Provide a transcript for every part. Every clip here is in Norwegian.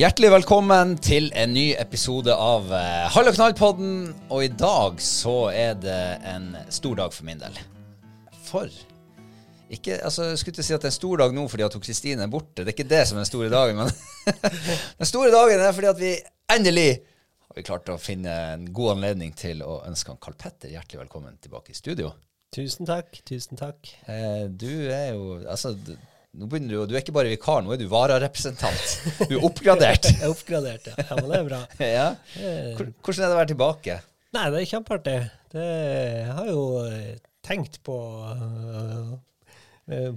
Hjertelig velkommen til en ny episode av uh, Hall og knall-podden. Og i dag så er det en stor dag for min del. For ikke, altså, Jeg skulle ikke si at det er en stor dag nå fordi at Kristine er borte. Det er ikke det som er den store dagen. Men den store dagen er fordi at vi endelig har vi klart å finne en god anledning til å ønske han Karl Petter hjertelig velkommen tilbake i studio. Tusen takk. Tusen takk. Eh, du er jo Altså, nå begynner du, du er ikke bare vikar, nå er du vararepresentant. Du er oppgradert. Jeg er oppgradert, ja. ja. Men det er bra. ja. Hvordan er det å være tilbake? Nei, det er kjempeartig. Det, jeg har jo eh, tenkt på øh,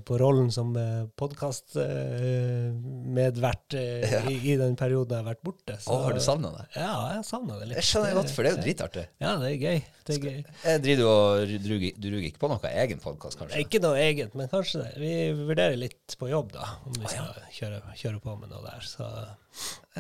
på rollen som podkastmedvert i, i den perioden jeg har vært borte. Å, har du savna det? Ja, jeg savna det litt. Jeg skjønner godt, for det er jo dritartig. Ja, det er gøy. Det er gøy. Jeg driver du og du ruger, ikke på noe egen podkast, kanskje? Ikke noe eget, men kanskje det. Vi vurderer litt på jobb, da, om vi skal kjøre, kjøre på med noe der. Så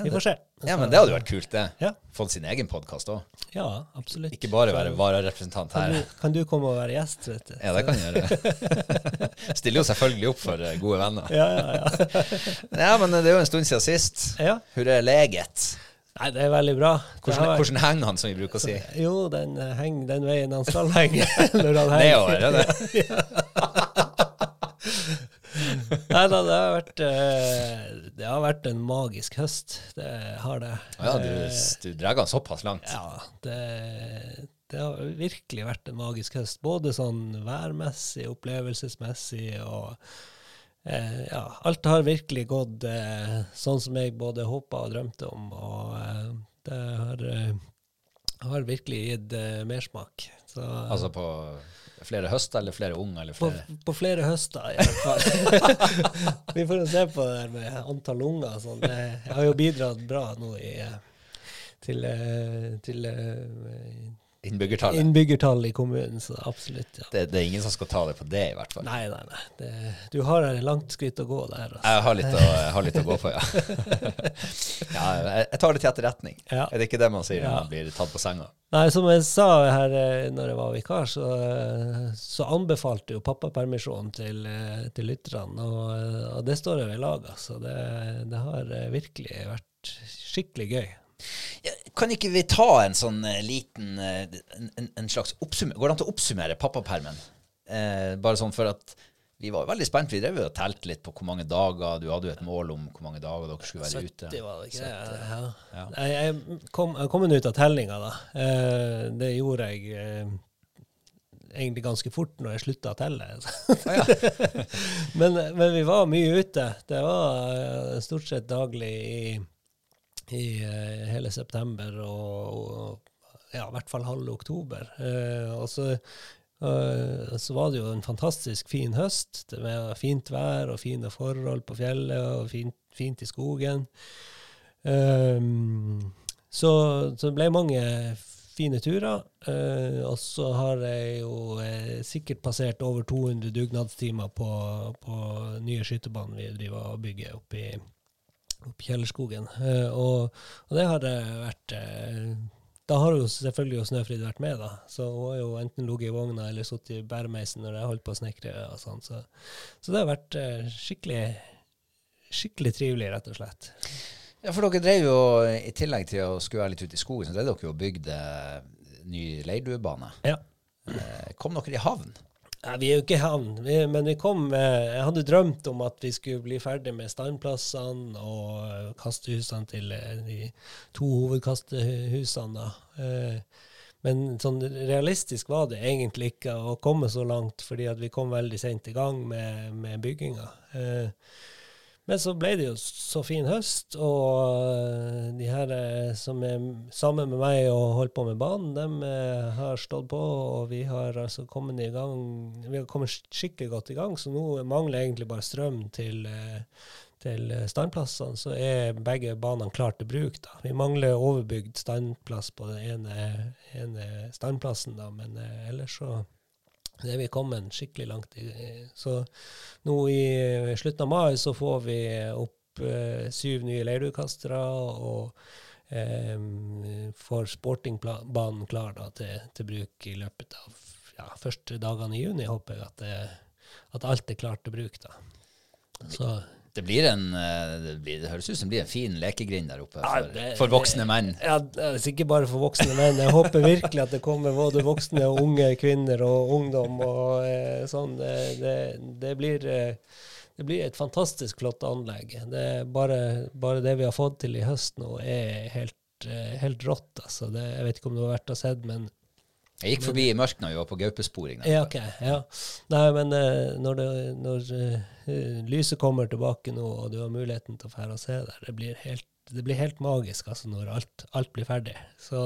vi får se. Ja, men det hadde jo vært kult, det. Ja. Fått sin egen podkast òg. Ja, absolutt. Ikke bare være vararepresentant Kan her. du, kan du komme og være gjest, vet du? Ja, det kan jeg gjøre. Stiller jo selvfølgelig opp for eh, gode venner. Ja, ja, ja. Ja, men det er jo en stund siden sist. ja. Er leget? Nei, det er veldig bra. Hvordan, vært... hvordan henger han, som vi bruker å si? Jo, den eh, henger den veien han skal henge. når han henger. Nedover, er det? Nei da, det har vært eh, Det har vært en magisk høst. Det har det. Ja, du, Eh, du drar han såpass langt. Ja, det, det har virkelig vært en magisk høst. Både sånn værmessig, opplevelsesmessig og eh, Ja, alt har virkelig gått eh, sånn som jeg både håpa og drømte om, og eh, det har, eh, har virkelig gitt eh, mersmak. Altså på flere høster eller flere unge eller på, flere på flere høster, i hvert fall. Vi får se på det der med antall unger. Sånn. Det jeg har jo bidratt bra nå i, eh, til, til eh, innbyggertallet? i kommunen, så absolutt. ja. Det, det er ingen som skal ta det på det, i hvert fall. Nei, nei, nei. Det, du har et langt skritt å gå der. Altså. Jeg har litt å, jeg har litt å gå på, ja. ja jeg, tar det til etterretning. Ja. Er det ikke det man sier når Ja. man blir tatt på senga? Nei, som jeg sa her eh, når jeg var vikar, så, så anbefalte jo pappapermisjon til, eh, til lytterne, og, eh, og det står jeg ved lag. Altså. Det, det har virkelig vært skikkelig gøy. Ja, Kan ikke vi ta en sånn eh, liten eh, en, en, slags oppsummer Går det an til å oppsummere pappapermen? Eh, bare sånn for at vi var veldig spent. Vi drev og telte litt på hvor mange dager Du hadde jo et mål om hvor mange dager dere skulle være ute. 70 var det ikke? Ja. Ja. Nei, Jeg kom, jeg kom ut av tellinga, da. Eh, det gjorde jeg eh, egentlig ganske fort når jeg slutta å telle. men, men vi var mye ute. Det var eh, stort sett daglig i, i eh, hele september og, og ja, i hvert fall halve oktober. Eh, og så, eh, så var det jo en fantastisk fin høst med fint vær og fine forhold på fjellet og fint, fint i skogen. Um, så, så det ble mange fine turer. Eh, og så har jeg jo eh, sikkert passert over 200 dugnadstimer på, på nye skytebanen vi driver og bygger oppe i, oppe i Kjellerskogen. Eh, og, og det har vært eh, Da har jo selvfølgelig jo Snøfrid vært med, da. Så hun har jo enten ligget i vogna eller sittet i bæremeisen når jeg holdt på å snekre. og sånn. Så, så det har vært eh, skikkelig, skikkelig trivelig, rett og slett. Ja, for dere drev jo, i tillegg til å skulle være litt ute i skogen, så drev dere jo og bygde ny leirduebane. Ja. Kom dere i havn? Nei, vi er jo ikke i havn, men vi kom eh, Jeg hadde drømt om at vi skulle bli ferdig med standplassene og eh, kastehusene til eh, de to hovedkastehusene. da. Men sånn realistisk var det egentlig ikke å komme så langt, fordi vi kom veldig sent i gang med, med bygginga. Eh, men så ble det jo så fin høst, og eh, de her eh, som er sammen med meg og holdt på med banen, de eh, har stått på, og vi har altså kommet i gang Vi har kommet skikkelig godt i gang, så nå mangler egentlig bare strøm til, til standplassene. Så er begge banene klare til bruk. da. Vi mangler overbygd standplass på den ene, ene standplassen, da, men ellers så det er vi kommet skikkelig langt i. Så nå i slutten av mai så får vi opp eh, syv nye leirdukastere og eh, får sportingbanen klar da, til, til bruk i løpet av ja, første dagene i juni, håper jeg at, det, at alt er klart til bruk. da. Så Det, blir en, eh, det, blir, det høres ut som det blir en fin lekegrind der oppe Ja, for, det- for voksne menn. Ja, ikke bare for voksne menn. Jeg håper virkelig at det kommer både voksne og unge kvinner og ungdom og eh, sånn. Det, det, blir, eh, det blir et fantastisk flott anlegg. Det bare, bare det vi har fått til i høst nå, er helt, eh, helt rått. Altså. Det, jeg vet ikke om du har vært og sett, men Jeg gikk forbi i mørket når vi var på gaupesporing. ja, oppe. ok. Ja. Nei, men eh, når, det, når uh, lyset kommer tilbake nå, og du har muligheten til å fære og se der, det blir helt, det blir helt magisk altså, når alt, alt blir ferdig. Så,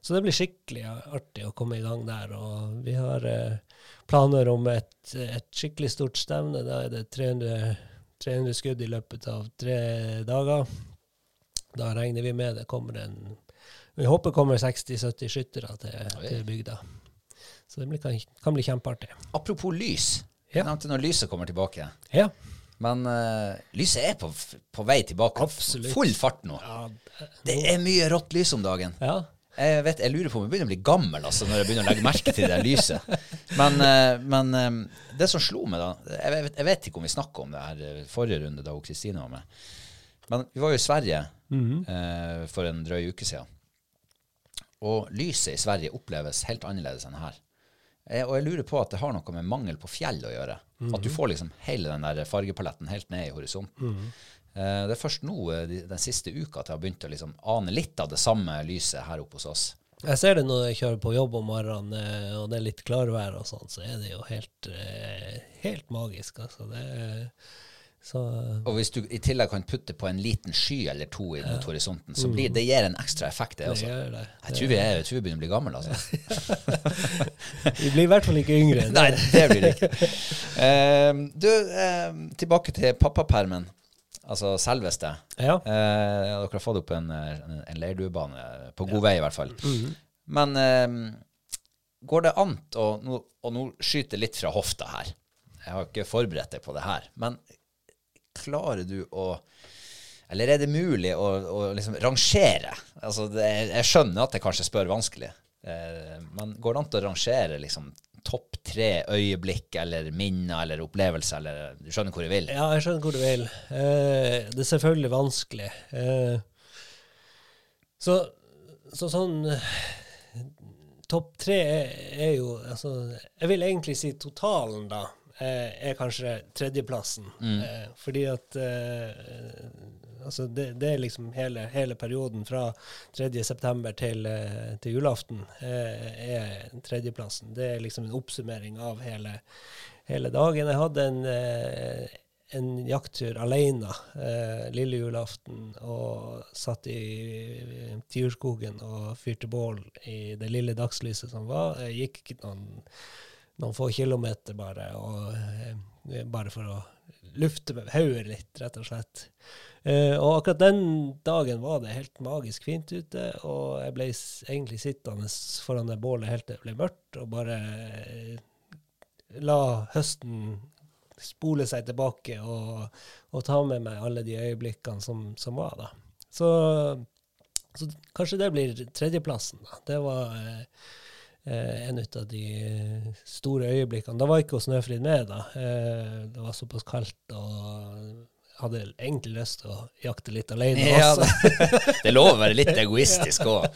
så det blir skikkelig artig å komme i gang der. Og vi har uh, planer om et, et skikkelig stort stevne. Da er det 300, 300 skudd i løpet av tre dager. Da regner vi med det kommer en Vi håper kommer 60-70 skyttere til, til bygda. Så det kan, kan bli kjempeartig. Apropos lys. Ja. Jeg nevnte når lyset kommer tilbake. Ja. Men uh, lyset er på, på vei tilbake. Absolutt. Full fart nå. Det er mye rått lys om dagen. ja. Jeg, vet, jeg lurer på om jeg begynner å bli gammel altså, når jeg begynner å legge merke til det lyset. Men, eh, men eh, det som slo meg, da jeg vet, jeg vet ikke om vi snakka om det her forrige runde da Kristine var med. Men vi var jo i Sverige eh, for en drøy uke siden. Og lyset i Sverige oppleves helt annerledes enn her. Eh, og jeg lurer på at det har noe med mangel på fjell å gjøre. At du får liksom hele den der fargepaletten helt ned i horisonten. Eh, det er først nå eh, de- den siste uka at jeg har begynt å liksom ane litt av det samme lyset her oppe hos oss. Jeg ser det når jeg kjører på jobb om morgenen, eh, og det er litt klarvær og sånn, så er det jo helt, eh, helt magisk, altså. Det er, så Og hvis du i tillegg kan putte på en liten sky eller to inn mot horisonten, så blir det gir en ekstra effekt, det det gjør det. Jeg tror vi, er, jeg tror vi begynner å bli gamle, altså. Vi blir i hvert fall ikke yngre. Nei, det blir det ikke. Eh, du, eh, tilbake til pappapermen. Altså selveste. Ja. Uh, dere har fått opp en, en, leirduebane på god vei, i hvert fall. Men eh, går det an å Og nå skyter litt fra hofta her. Jeg har ikke forberedt deg på det her. Men klarer du å Eller er det mulig å, å liksom rangere? Altså, det, jeg skjønner at jeg kanskje spør vanskelig. Eh, men går det an å rangere liksom topp tre øyeblikk eller minner eller opplevelser, eller du skjønner hvor jeg vil? Ja, jeg skjønner hvor du vil. Eh, det er selvfølgelig vanskelig. Eh, så, så sånn Topp tre er, er jo altså, Jeg vil egentlig si totalen, da, er kanskje tredjeplassen. Eh, fordi at eh, altså det, det er liksom hele, hele perioden fra 3. september til, eh, til julaften eh, er tredjeplassen. Det er liksom en oppsummering av hele, hele dagen. Jeg hadde en, eh, en jakttur alene eh, lille julaften og satt i Tiurskogen og fyrte bål i det lille dagslyset som var. Jeg gikk noen, noen få kilometer bare, og, eh, bare for å lufte hodet litt, rett og slett. Eh, og akkurat den dagen var det helt magisk fint ute, og jeg ble egentlig sittende foran det bålet helt til det ble mørkt, og bare eh, la høsten spole seg tilbake og, og ta med meg alle de øyeblikkene som, som var da. Så, så kanskje det blir tredjeplassen, da. Det var eh, en av de eh, store øyeblikkene. Da var ikke Snøfrid med, da. Eh, det var såpass kaldt, og hadde egentlig lyst til å jakte litt alene Ja, også. det, er lov å være litt egoistisk òg.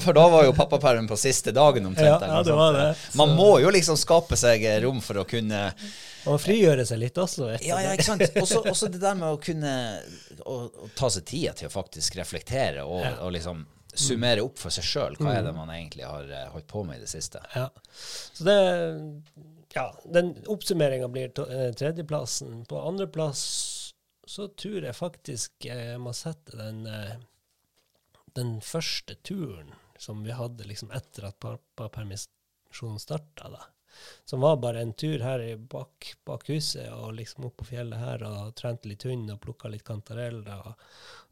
For da var jo pappapermen på siste dagen omtrent. Ja, ja, det var det. Man må jo liksom skape seg rom for å kunne Og frigjøre seg litt også. Ja, ja, ikke sant. Også, også det der med å kunne å, å ta seg tida til å faktisk reflektere og, og liksom summere opp for seg sjøl. Hva er det man egentlig har eh, holdt på med i det siste? Ja. Så det Ja, den oppsummeringa blir eh, tredjeplassen. På andreplass så tror jeg faktisk jeg må sette den eh, den første turen som vi hadde liksom etter at pappapermisjonen starta, da. Som var bare en tur her i bak, bak huset og liksom opp på fjellet her og trente litt hund og plukka litt kantareller og,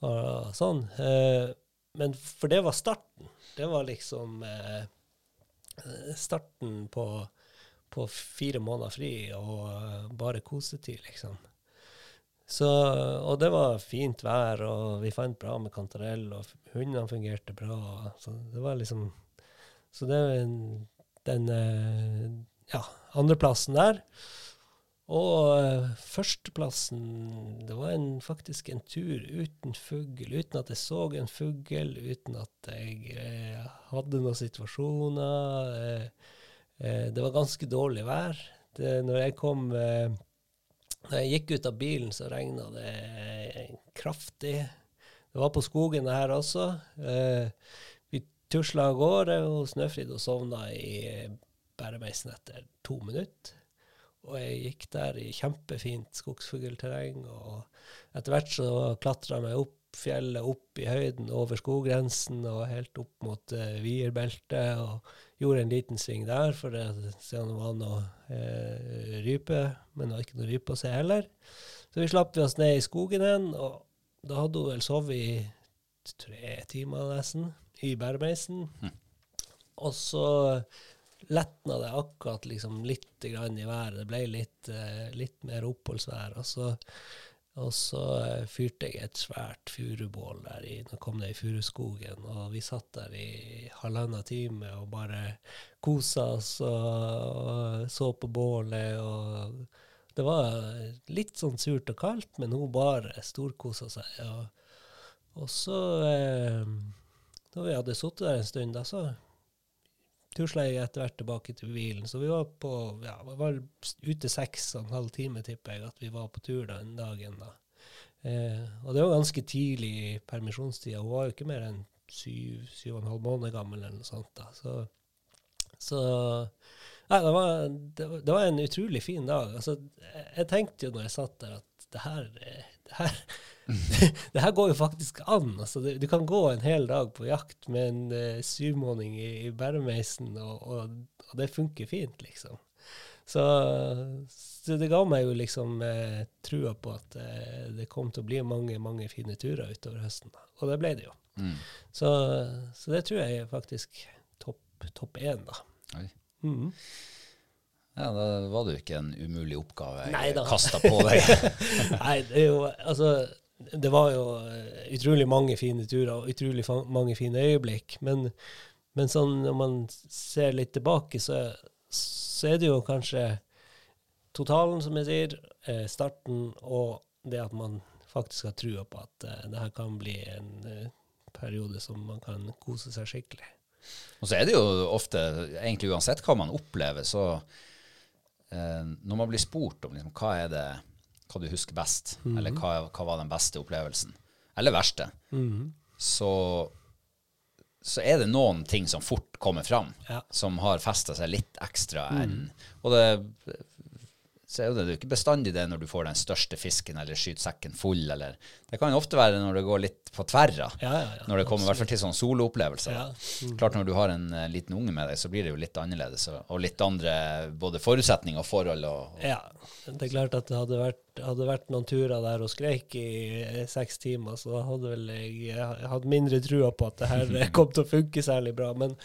og sånn. Eh, men for det var starten. Det var liksom eh, starten på, på fire måneder fri og eh, bare kosetid, liksom. Så, og det var fint vær, og vi fant bra med kantarell, og hundene fungerte bra. Så det var liksom Så det er den, den eh, ja, andreplassen der. Og eh, førsteplassen Det var en, faktisk en tur uten fugl, uten at jeg så en fugl, uten at jeg eh, hadde noen situasjoner. Eh, eh, det var ganske dårlig vær. Det, når jeg kom eh, Når jeg gikk ut av bilen, så regna det kraftig. Det var på skogen her også. Eh, vi tusla av gårde, og Snøfrid og sovna i bæremeisen etter to minutter. Og jeg gikk der i kjempefint skogsfuglterreng, og etter hvert så klatra jeg meg opp fjellet, opp i høyden, over skoggrensen og helt opp mot uh, Vierbeltet. og gjorde en liten sving der for se om det var noe uh, rype, men det var ikke noe rype å se heller. Så vi slapp vi oss ned i skogen igjen, og da hadde hun vel sovet i tre timer nesten, i bæremeisen. Og så letna det akkurat liksom litt grann i været. Det ble litt, eh, litt mer oppholdsvær. Og så, og så eh, fyrte jeg et svært furubål der i, nå kom det i furuskogen, og vi satt der i halvannen time og bare kosa oss og, så på bålet. og det var litt sånn surt og kaldt, men hun bare storkosa seg. Og, og så, eh, da vi hadde sittet der en stund, da, så tusla jeg etter hvert tilbake til bilen. Så vi var på, ja, vi var ute seks og en halv time, tipper jeg, at vi var på tur den dagen. da. Eh, og det var ganske tidlig i permisjonstida. Hun var jo ikke mer enn syv, syv og en halv måned gammel eller noe sånt. da. Så, så Nei, det var, det, det var en utrolig fin dag. Altså, jeg, jeg tenkte jo når jeg satt der, at det her, eh, det her, det her går jo faktisk an. Altså, det, du kan gå en hel dag på jakt med en uh, syvmåning i, i bæremeisen, og, og, og det funker fint, liksom. Så, så det ga meg jo liksom uh, trua på at uh, det kom til å bli mange, mange fine turer utover høsten. Og det ble det jo. Mm. Så, så det tror jeg er faktisk topp top én, da. Oi. Mhm. Ja, da var det jo ikke en umulig oppgave jeg kasta på deg. Nei, det er jo Altså, det var jo eh, utrolig mange fine turer og utrolig mange fine øyeblikk. Men, men sånn når man ser litt tilbake, så, så er det jo kanskje totalen, som jeg sier, eh, starten og det at man faktisk har trua på at uh, det her kan bli en uh, periode som man kan kose seg skikkelig. Og så er det jo ofte, egentlig uansett hva man opplever, så når man blir spurt om liksom, hva er det hva du husker best, eller hva, hva var den beste opplevelsen, eller verste, så, så er det noen ting som fort kommer fram, Ja. som har festa seg litt ekstra enn Og det, så er det, jo ikke bestandig det når du får den største fisken eller skyter sekken full, eller Det kan jo ofte være når det går litt på tverra. Ja, ja, ja, når det kommer i hvert fall til sånne soloopplevelser. Da. Klart når du har en liten unge med deg, så blir det jo litt annerledes, og, og litt andre både forutsetninger og forhold. Og, Ja, det er klart at det hadde vært, hadde vært noen turer der og skreik i eh, seks timer, så da hadde vel jeg, hatt mindre trua på at det her kom til å funke særlig bra. Men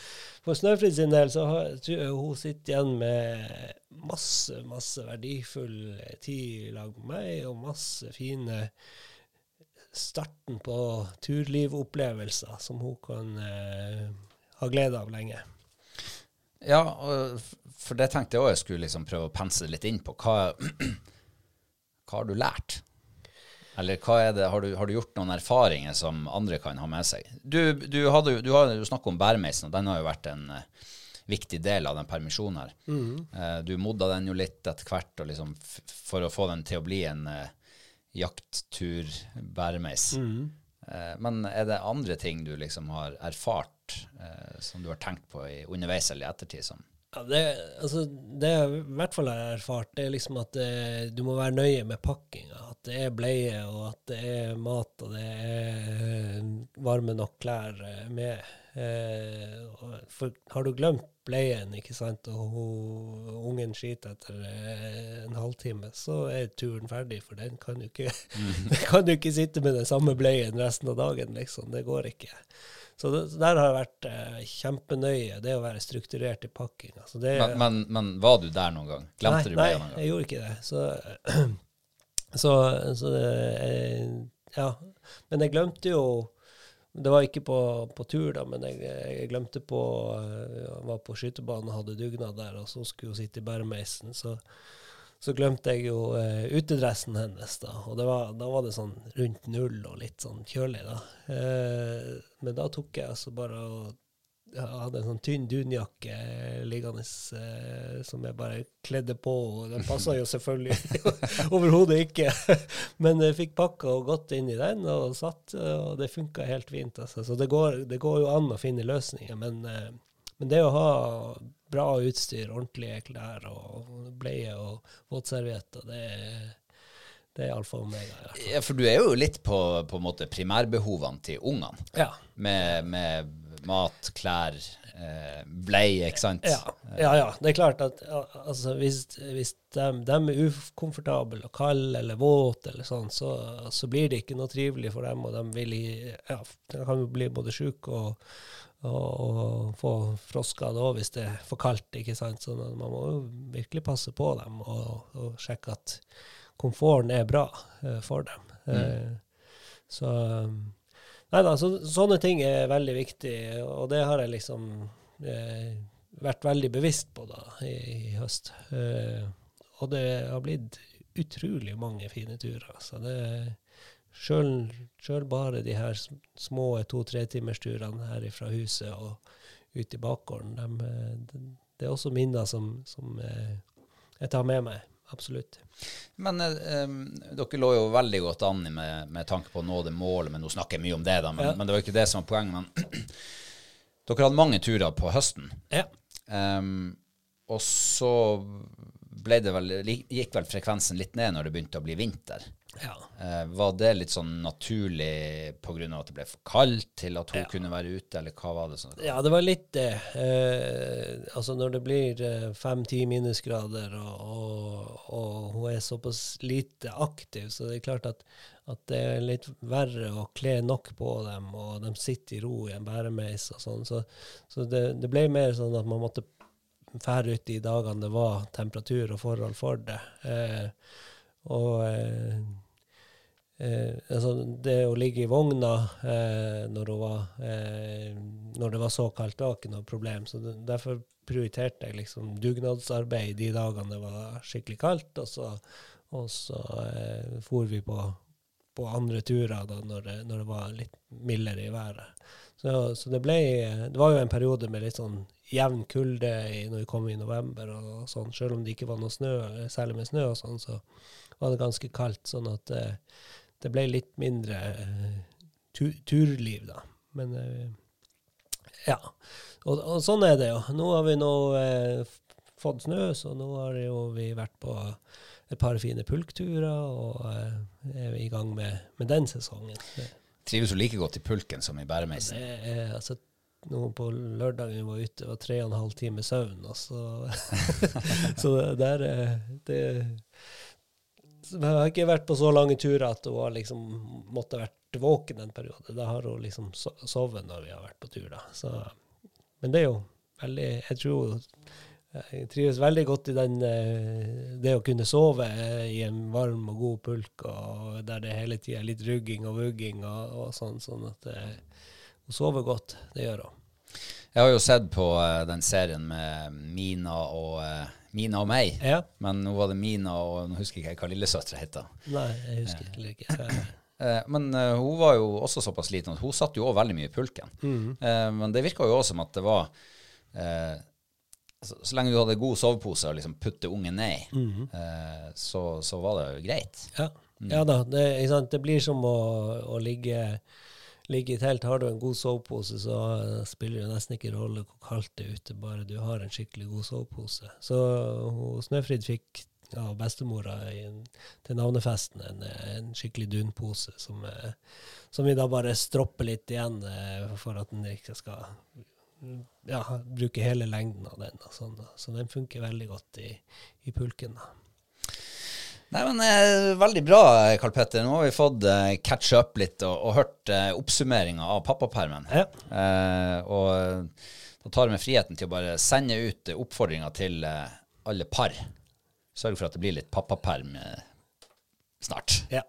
for Snøfrid sin del så har, tror jeg hun sitter igjen med masse, masse verdifull tid lag med meg, og masse fine starten på turlivopplevelser som hun kan eh, ha glede av lenge. Ja, og for det tenkte jeg òg jeg skulle liksom prøve å pense litt inn på. Hva, hva har du lært? Eller er har, du, har du gjort noen erfaringer som andre kan ha med seg? Du, du, hadde, du har jo snakket om bærmeisen, og den har jo vært en uh, viktig del av den permisjonen her. Eh, du modda den jo litt etter hvert, liksom for å få den til å bli en uh, jakttur-bæremeis. Eh, men er det andre ting du liksom har erfart, eh, som du har tenkt på i, underveis eller i ettertid? Som, Ja, det, altså, det jeg i hvert fall har erfart, det er liksom at det, du må være nøye med pakkinga. At det er bleie, og at det er mat, og det er eh, varme nok klær eh, med. Eh, for har du glemt bleien, ikke sant, og hun, ungen skiter etter eh, en halvtime, så er turen ferdig, for den kan du ikke, mm. kan du ikke sitte med den samme bleien resten av dagen, liksom. Det går ikke. Så det, der har jeg vært eh, kjempenøye, det å være strukturert i pakking. Altså det, men, men, men var du der noen gang? Glemte nei, du meg Nei, noen gang? jeg gjorde ikke det. Så, så, så det, eh, Ja. Men jeg glemte jo Det var ikke på, på tur, da, men jeg, jeg glemte på eh, Jeg var på skytebanen og hadde dugnad der, og så skulle hun sitte i bæremeisen. Så, så glemte jeg jo eh, utedressen hennes, da. Og var, da var det sånn rundt null og litt sånn kjølig, da. Eh, men da tok jeg altså bare og jeg hadde en sånn tynn dunjakke eh, liggende eh, som jeg bare kledde på, og den passa jo selvfølgelig overhodet ikke. Men jeg fikk pakka og gått inn i den og satt, og det funka helt fint. Altså. Så det går, det går jo an å finne løsninger, men, eh, men det å ha bra utstyr, ordentlige klær og bleie og våtservietter, det, er- det er alfa og omega. i hvert fall. Ja, for du er jo litt på, på en måte primærbehovene til ungene. Ja. Med, med mat, klær, eh, bleie, ikke sant? Ja, ja, ja. Det er klart at altså, hvis, hvis de, er ukomfortable og kalde eller våte, eller sånn, så, så blir det ikke noe trivelig for dem. Og de, vil, ja, de kan bli både syke og, og, og få frosker da hvis det er for kaldt. ikke sant? Så man må jo virkelig passe på dem og, og sjekke at komforten er bra uh, for dem. Eh, så Nei da, så, sånne ting er veldig viktig, og det har jeg liksom uh, vært veldig bevisst på da i, i høst. Eh, og det har blitt utrolig mange fine turer. Så det Sjøl bare de her små to-tretimersturene her fra huset og ut i bakgården, de, de, det, det er også minner som, som eh, jeg tar med meg. Absolutt. Men eh, dere lå jo veldig godt an med, med tanke på å nå det målet, men nå snakker jeg mye om det, da, men, Ja. men det var ikke det som var poenget. Men dere hadde mange turer på høsten, Ja. Um, og så ble det vel, gikk vel frekvensen litt ned når det begynte å bli vinter. Ja. Eh, var det litt sånn naturlig pga. at det ble for kaldt til at hun Ja. kunne være ute, eller hva var det? Sånn? Ja, det var litt det. Eh, altså når det blir fem-ti minusgrader, og, og, og hun er såpass lite aktiv, så det er klart at, at det er litt verre å kle nok på dem, og de sitter i ro i en bæremeis og sånn. Så, så det, det ble mer sånn at man måtte fære ut de dagene det var temperatur og forhold for det. Eh, og eh, Eh, altså det å ligge i vogna eh, når, var, eh, når det var så kaldt, var ikke noe problem. Så det, Derfor prioriterte jeg liksom dugnadsarbeid de dagene det var skikkelig kaldt, og så, og så eh, for vi på, på andre turer da når det, når det var litt mildere i været. Så, så det ble Det var jo en periode med litt sånn jevn kulde når vi kom i november, og sånn, selv om det ikke var noe snø, særlig med snø og sånn, så var det ganske kaldt. sånn at eh, det ble litt mindre eh, tu turliv, da. Men eh, ja. Og, og sånn er det jo. Nå har vi nå eh, fått snø, så nå har jo vi vært på et par fine pulkturer og er i gang med, med den sesongen. Trives jo like godt i pulken som i bæremeisen. det er altså nå på lørdagen vi var ute, var tre og en halv time søvn, og så Så der det, Jeg har ikke vært på så lange turer at hun har liksom måtte vært våken en periode. Da har hun liksom sovet når vi har vært på tur, da. Så, men det er jo veldig Jeg tror jeg trives veldig godt i den, eh, det å kunne sove eh, i en varm og god pulk, og der det hele tida er litt rugging og vugging og, og sånn. sånn at eh, hun sover godt. Det gjør hun. Jeg har jo sett på den serien med Mina og, Mina og meg. Ja. Men nå var det Mina, og nå husker jeg ikke hva lillesøstera heter. Nei, jeg husker heller ikke. hva- Eh, men eh, hun var jo også såpass liten at hun satt jo også veldig mye i pulken. Eh, men det virka jo også som at det var eh, så, lenge du hadde god sovepose og liksom putte ungen ned mm. eh, så, så var det jo greit. Ja, ja da. Det, det blir som å, å ligge, ligge i telt. Har du en god sovepose, så eh, spiller det nesten ikke rolle hvor kaldt det er ute, bare du har en skikkelig god sovepose. Så Snøfrid fikk av bestemora til navnefesten en, en skikkelig dunpose som, eh, som vi da bare stropper litt igjen eh, for at den ikke skal ja, bruke hele lengden av den. Og sånn. Så den funker veldig godt i, i pulken. da. Nei, men eh, Veldig bra, Karl Petter. Nå har vi fått eh, catch up litt og, og hørt eh, oppsummeringa av pappapermen. Ja. Eh, og eh, da tar jeg meg friheten til å bare sende ut eh, oppfordringer til eh, alle par. Sørg for at det blir litt pappaperm snart. Ja.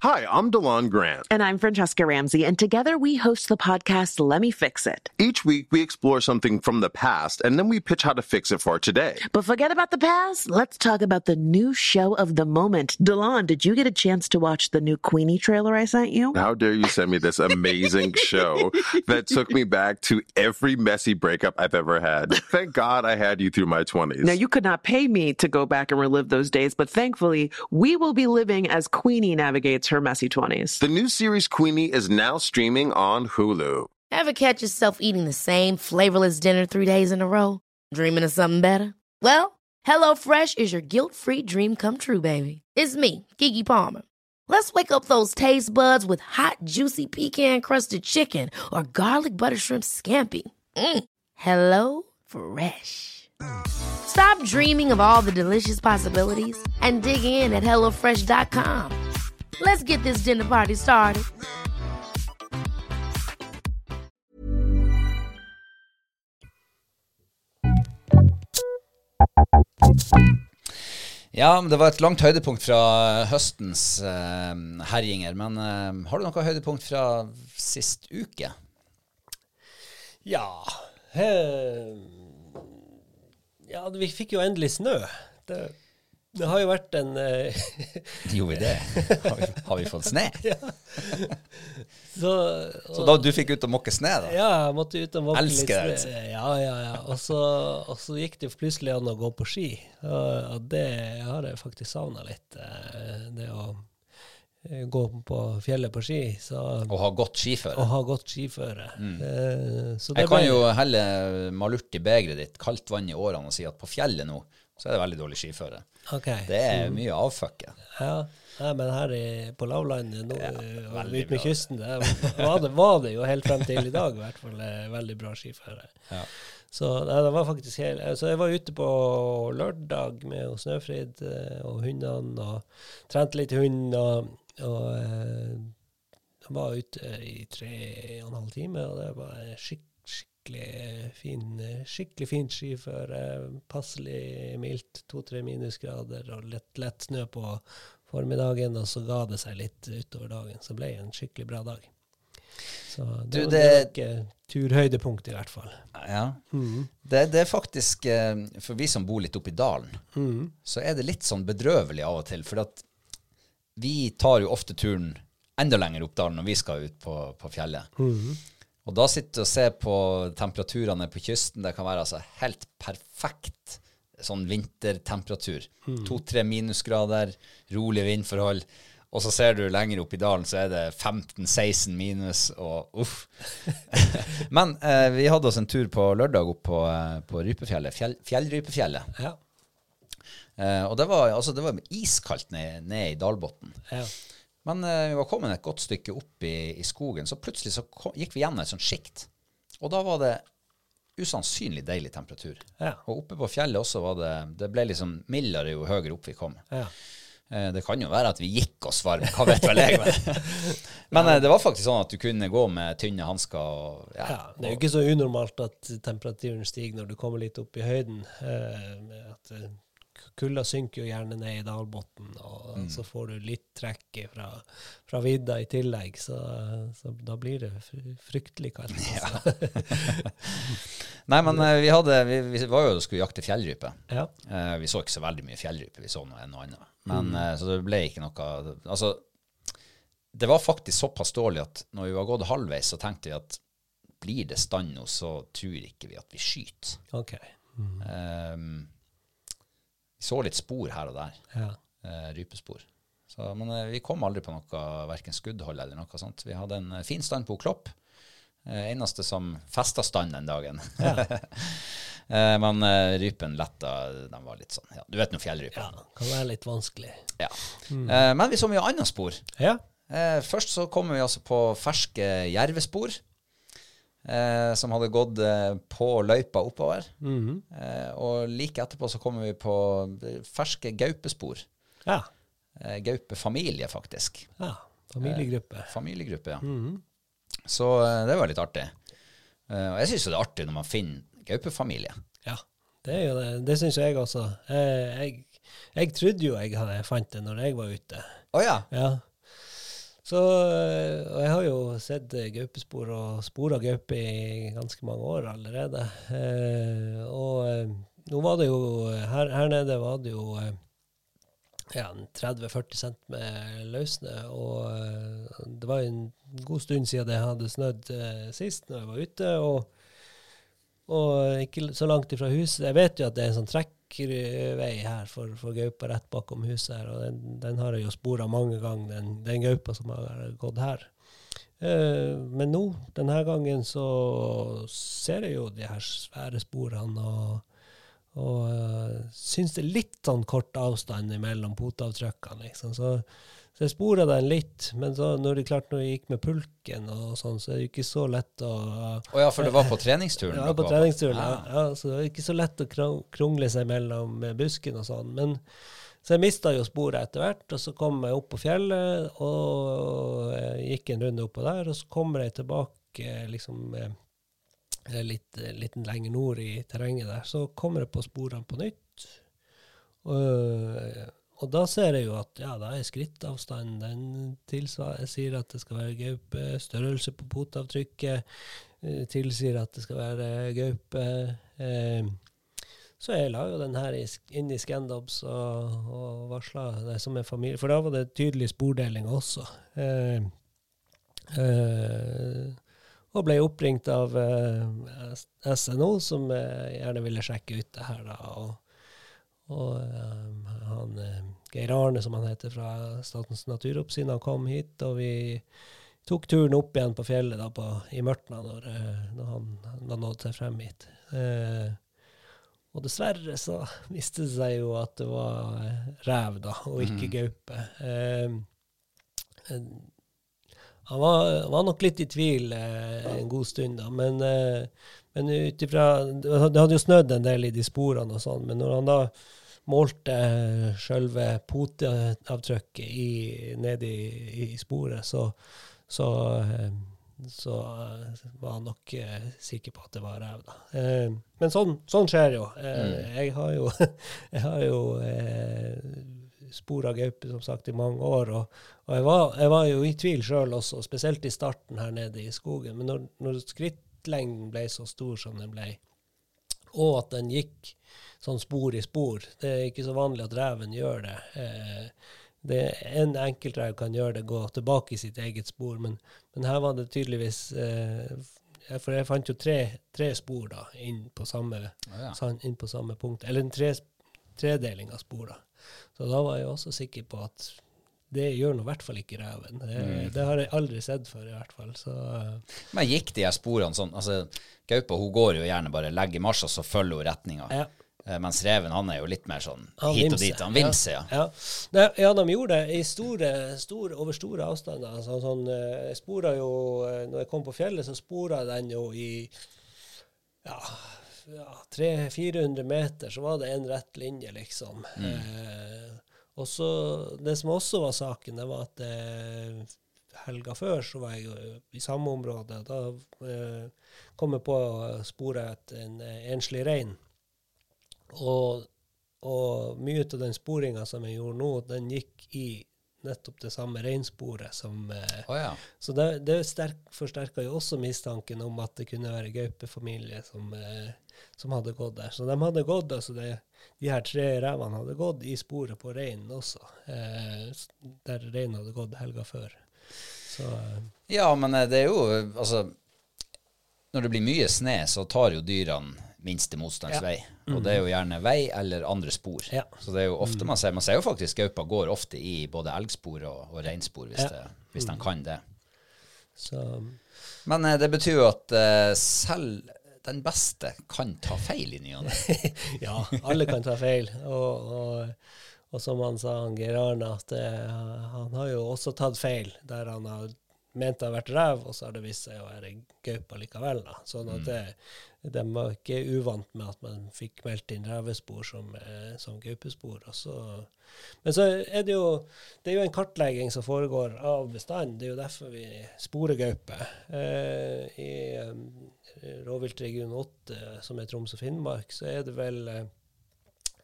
Hi, I'm DeLon Grant. And I'm Francesca Ramsey, and together we host the podcast Let Me Fix It. Each week we explore something from the past and then we pitch how to fix it for today. But forget about the past. Let's talk about the new show of the moment. DeLon, did you get a chance to watch the new Queenie trailer I sent you? How dare you send me this amazing show that took me back to every messy breakup I've ever had. Thank God I had you through my 20s. Now, you could not pay me to go back and relive those days, but thankfully, we will be living as Queenie navigates her messy 20s. the new series Queenie is now streaming on Hulu. Ever catch yourself eating the same flavorless dinner three days in a row? Dreaming of something better? Well, HelloFresh is your guilt-free dream come true, baby. It's me, Kiki Palmer. Let's wake up those taste buds with hot, juicy pecan-crusted chicken or garlic butter shrimp scampi. Mm. Hello Fresh. Stop dreaming of all the delicious possibilities and dig in at HelloFresh.com. Let's get this dinner party started. Ja, det var et langt høydepunkt fra høstens uh, herjinger. Men uh, har du noe høydepunkt fra sist uke? Ja eh, Ja, vi fikk jo endelig snø. Det, det har jo vært en uh, Gjorde vi det? Har vi, har vi fått sne? så, Så da du fikk ut og måke sne, da? Ja, jeg måtte ut og måke. Elsker litt snø. Ja, ja, ja. Og så, og så gikk det plutselig an å gå på ski. Og, og det har jeg faktisk savna litt. eh, Det å eh, gå på fjellet på ski. Så, Og ha godt skiføre? og ha godt skiføre. Mm. så det Jeg kan ble- jo helle malurt i begeret ditt, kaldt vann i årene, og si at på fjellet nå, så er det veldig dårlig skiføre. Okay. Det er mye avfucke. Ja, Nei, men her i, på lavlandet nå, Ja, eh, og veldig med kysten, det var det, var det jo helt frem til i dag i hvert fall eh, veldig bra skiføre. Ja. Så nei, det var faktisk helt Så jeg var ute på lørdag med Snøfrid eh, og hundene, og trente litt hund, og, og eh, jeg var ute i tre og en halv time, og det var skikk, skikkelig fin, skikkelig fint skiføre. Passelig mildt, to-tre minusgrader og lett, lett snø på formiddagen, og så ga det seg litt utover dagen. Så ble det en skikkelig bra dag. Så det, Du, det- var ikke turhøydepunkt, i hvert fall. Ja. Det, det er faktisk, eh, for vi som bor litt oppe i dalen, så er det litt sånn bedrøvelig av og til. For at vi tar jo ofte turen enda lenger opp dalen når vi skal ut på, på fjellet. Og da sitter du og ser på temperaturene på kysten. Det kan være altså helt perfekt sånn vintertemperatur. To-tre minusgrader, rolige vindforhold. Og så ser du lenger opp i dalen, så er det 15-16 minus, og uff. Men eh, vi hadde oss en tur på lørdag opp på, eh, på Rypefjellet, fjell, Fjellrypefjellet. Ja. Eh, og det var, altså, det var iskaldt ned, ned i dalbunnen. Ja. Men eh, vi var kommet et godt stykke opp i, i skogen, så plutselig så kom, gikk vi gjennom et sånt sjikt. Og da var det usannsynlig deilig temperatur. Ja. Og oppe på fjellet også var det Det ble liksom mildere jo høyere opp vi kom. Ja. Eh, Det kan jo være at vi gikk oss varme, hva vet vel jeg. Men, men eh, det var faktisk sånn at du kunne gå med tynne hansker. Ja, Ja, det er jo ikke så unormalt at temperaturen stiger når du kommer litt opp i høyden. At Kulda synker jo gjerne ned i dalbunnen, og Mm. så får du litt trekk fra, fra vidda i tillegg. Så, så da blir det fryktelig kaldt. Altså. Nei, men eh, vi, hadde, vi, vi var jo og skulle jakte fjellrype. Ja. Eh, vi så ikke så veldig mye fjellrype, vi så noe enn noe annet. Men, eh, så det ble ikke noe Altså, det var faktisk såpass dårlig at når vi var gått halvveis, så tenkte vi at blir det stand nå, så tror ikke vi at vi skyter. OK. Eh, vi så litt spor her og der. Ja. eh, rypespor. Så, men eh, vi kom aldri på noe, verken skuddhold eller noe sånt. Vi hadde en eh, fin stand på Klopp. Eh, eneste som festa stand den dagen. eh, men eh, rypen letta, den var litt sånn ja, Du vet nå fjellrypa. ja. Kan være litt vanskelig. Ja. Eh, men vi så mye annet spor. Ja. Først så kommer vi altså på ferske jervespor. Eh, som hadde gått eh, på løypa oppover. eh, og like etterpå så kommer vi på eh, ferske gaupespor. Ja. Eh, gaupefamilie, faktisk. ja. Familiegruppe. Familiegruppe, ja. Så eh, det var litt artig. Eh, og jeg syns jo det er artig når man finner gaupefamilie. Ja, det er jo det. Det syns jeg også. Eh, jeg, jeg trodde jo jeg hadde fant det når jeg var ute. Å ja. Ja. Så, eh, og jeg har jo sett eh, gaupespor og spora gaupe i ganske mange år allerede. Eh, og eh, nå var det jo Her, her nede var det jo ja, 30-40 cent med løssnø, og det var en god stund siden det hadde snødd sist når jeg var ute. og og ikke så langt ifra huset. Jeg vet jo at det er en sånn trekkvei her for, for gaupa rett bakom huset her, og den, den har jeg jo spora mange ganger, den, den gaupa som har gått her. Eh, men nå, denne gangen, så ser jeg jo de her svære sporene, og, og uh, syns det er litt sånn kort avstand mellom poteavtrykkene, liksom. Så, så jeg spora den litt, men så når det klart når jeg gikk med pulken og sånn, så er det ikke så lett å Å ja, for det var på treningsturen? ja, på treningsturen. Ja. Ah. Ja, så det er ikke så lett å krong- krongle seg mellom eh, busken og sånn. Men så jeg mista jo sporet etter hvert, og så kom jeg opp på fjellet og eh, gikk en runde oppå der, og så kommer jeg tilbake liksom litt, litt lenger nord i terrenget der. Så kommer jeg på sporene på nytt. Og, og da ser jeg jo at ja, da er skrittavstanden den tilsvarer, sier at det skal være gaupe. Størrelse på fotavtrykket eh, tilsier at det skal være gaupe. Eh, så jeg la jo den her inn i Scandobs og, og varsla det som en familie. For da var det tydelig spordeling også. Eh, eh, og ble oppringt av eh, SNO, som eh, gjerne ville sjekke ut det her. da, og, og um, han, Geir Arne, som han heter, fra Statens naturoppsyn, han kom hit, og vi tok turen opp igjen på fjellet da, på, i Mørtna når, når han, han nådde seg frem hit. Eh, og dessverre så viste det seg jo at det var rev, da, og ikke gaupe. Eh, han var, var nok litt i tvil eh, en god stund, da, men, eh, men ut ifra Det hadde jo snødd en del i de sporene og sånn, men når han da målte eh, sjølve poteavtrykket ned nede i, i sporet, så, så, eh, så eh, var han nok sikker på at det var rev, da. Eh, men sånn, sånn skjer jo. Eh, Jeg har jo, jeg har jo eh, spor gaupe som sagt i mange år, og, og jeg, var, jeg var jo i tvil sjøl også, spesielt i starten her nede i skogen. Men når, når skrittlengden ble så stor som den ble, og at den gikk sånn spor i spor Det er ikke så vanlig at reven gjør det. Eh, det En enkeltrev kan gjøre det, gå tilbake i sitt eget spor, men, men her var det tydeligvis eh, For jeg fant jo tre, tre spor da, inn på samme, ja. ja. inn på samme punkt. Eller en tre, tredeling av spor. da. Så da var jeg også sikker på at det gjør nå i hvert fall ikke reven. Det, Mm. det har jeg aldri sett før, i hvert fall. Så eh, Men gikk de her sporene sånn altså, Gaupa hun går jo gjerne bare legger marsj, og så følger hun retninga. ja. Eh, Mens reven han er jo litt mer sånn Han hit og dit. Han vimser, ja. Ja, ja. ja de gjorde det i store, store, over store avstander. Altså, sånn, eh, jeg spora jo, eh, når jeg kom på fjellet, så spora den jo i ja 300-400 meter, så var det en rett linje, liksom. Eh, og så, Det som også var saken, det var at eh, helga før så var jeg i samme område. Da eh, kom jeg på å spore etter en eh, enslig rein. Og, og mye av den sporinga som jeg gjorde nå, den gikk i nettopp det samme reinsporet som eh, ja. Så det, det forsterka jo også mistanken om at det kunne være gaupefamilie som, eh, som hadde gått der. Så de hadde gått, altså det, de her tre revene hadde gått i sporet på reinen også, eh, der reinen hadde gått helga før. Så eh, Ja, men det er jo Altså, når det blir mye snø, så tar jo dyrene minste motstands vei. Og det er jo gjerne vei eller andre spor. Ja. Så det er jo ofte man ser Man ser jo faktisk gaupa går ofte i både elgspor og, og reinspor, hvis, det, hvis de kan det. så Men eh, det betyr jo at eh, selv den beste kan ta feil i ny og ne. Ja, alle kan ta feil. Og, og, og som han sa, han Geir Arne, at eh, han har jo også tatt feil der han har ment det har vært rev, og så har det vist seg å være gaupe likevel. Da. Sånn at det, de var ikke uvant med at man fikk meldt inn revespor som, eh, som gaupespor. så men så er det jo det er jo en kartlegging som foregår av bestanden. Det er jo derfor vi sporer gaupe. Eh, I um, rovviltregion 8, som er Troms og Finnmark, så er det vel eh,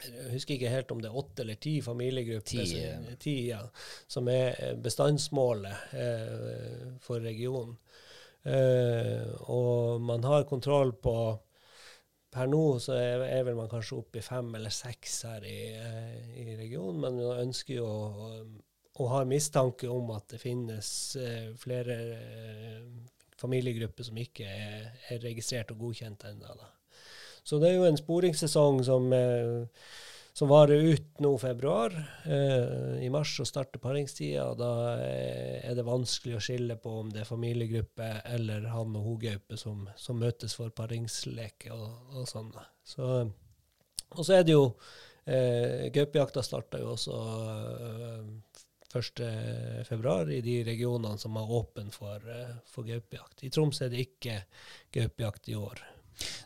jeg husker ikke helt om det er åtte eller ti familiegrupper, Ti, som, eh. ti, ja, som er eh, bestandsmålet eh, for regionen. Eh, og man har kontroll på Per nå så er, er vel man kanskje oppe i fem eller seks her i, eh, i regionen, men man ønsker jo å, og ha mistanke om at det finnes eh, flere eh, familiegrupper som ikke er, er registrert og godkjent ennå. Så det er jo en sporingssesong som, eh, som varer ut nå februar. Eh, I mars så starter paringstida, og da eh, er det vanskelig å skille på om det er familiegruppe eller han og hogaupe som, som møtes for paringsleke og, og sånn. Så, og så er det jo eh, Gaupejakta starta jo også eh, 1. februar i de regionene som har åpen for, for gaupejakt. I Troms er det ikke gaupejakt i år.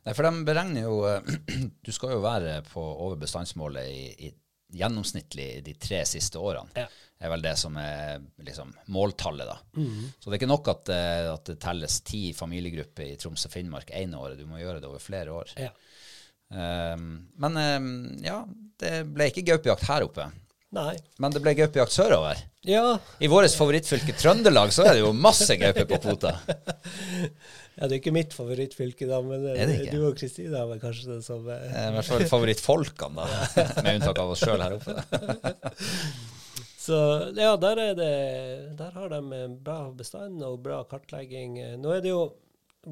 Nei, for de beregner jo eh, Du skal jo være på over bestandsmålet i, i gjennomsnittlig de tre siste årene. Ja. er vel det som er liksom måltallet, da. Mm. Så det er ikke nok at, eh, at det telles ti familiegrupper i Troms og Finnmark ene året. Du må gjøre det over flere år. Ja. Um, men um, ja, det ble ikke gaupejakt her oppe. Nei. Men det ble gaupejakt sørover. Ja, I vårt favorittfylke Trøndelag så er det jo masse gaupe på kvota. Ja, det er ikke mitt favorittfylke, da, men eh, Er du og Kristine er vel kanskje det som eh, Eh, I hvert fall favorittfolkene, da. Med unntak av oss sjøl her oppe. Så ja, der er det Der har de en bra bestand og bra kartlegging. Nå er det jo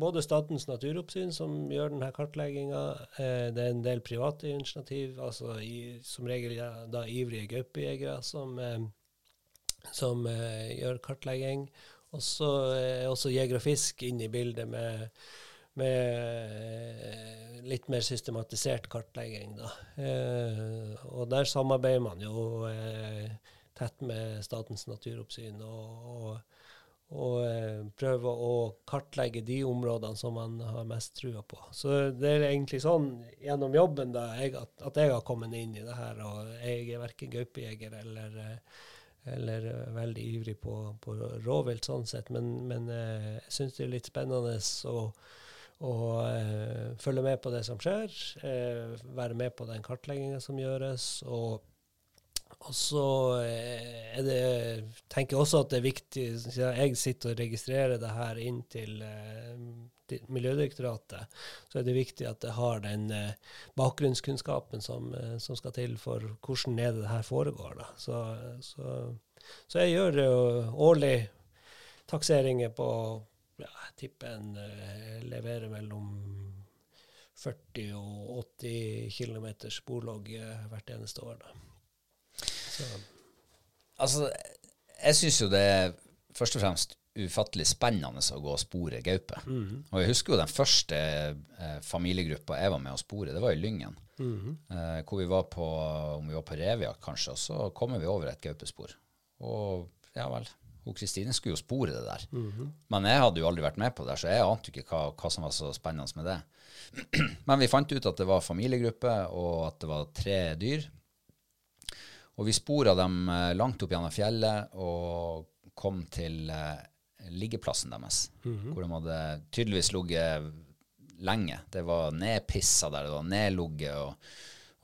både Statens naturoppsyn som gjør denne kartlegginga. Eh, det er en del private initiativ, altså i, som regel ja, da ivrige gaupejegere som, eh, som eh, gjør kartlegging. Og så er også Jeger og Fisk inne i bildet med med litt mer systematisert kartlegging. Da. Eh, og der samarbeider man jo eh, tett med Statens naturoppsyn og, og, og eh, prøve å kartlegge de områdene som man har mest trua på. Så det er egentlig sånn gjennom jobben da, jeg, at, at jeg har kommet inn i det her. Og jeg er verken gaupejeger eller eh, eller veldig ivrig på, på rovvilt sånn sett, men, men eh, jeg syns det er litt spennende å, å eh, følge med på det som skjer, eh, være med på den kartlegginga som gjøres. og og så eh, er det, tenker jeg også at det er viktig Siden jeg sitter og registrerer det her inn til, eh, Miljødirektoratet, så er det viktig at jeg har den eh, bakgrunnskunnskapen som, som skal til for hvordan er det det her foregår. Så, så, så jeg gjør jo årlig takseringer på, ja, jeg tipper en leverer mellom 40 og 80 km sporlogg hvert eneste år. Da. Så, Altså, jeg syns jo det er først og fremst ufattelig spennende å gå og spore gaupe. Og jeg husker jo den første eh, familiegruppa jeg var med å spore, det var i Lyngen. eh, hvor vi var på, om vi var på revejakt kanskje, og så kommer vi over et gaupespor. Og ja vel, hun Kristine skulle jo spore det der. Men jeg hadde jo aldri vært med på det, der, så jeg ante ikke hva, hva som var så spennende med det. Men vi fant ut at det var familiegruppe, og at det var tre dyr. Og vi spora dem eh, langt opp gjennom fjellet og kom til eh, liggeplassen deres, hvor de hadde tydeligvis ligget lenge. Det var nedpissa der, det var nedligget. Og,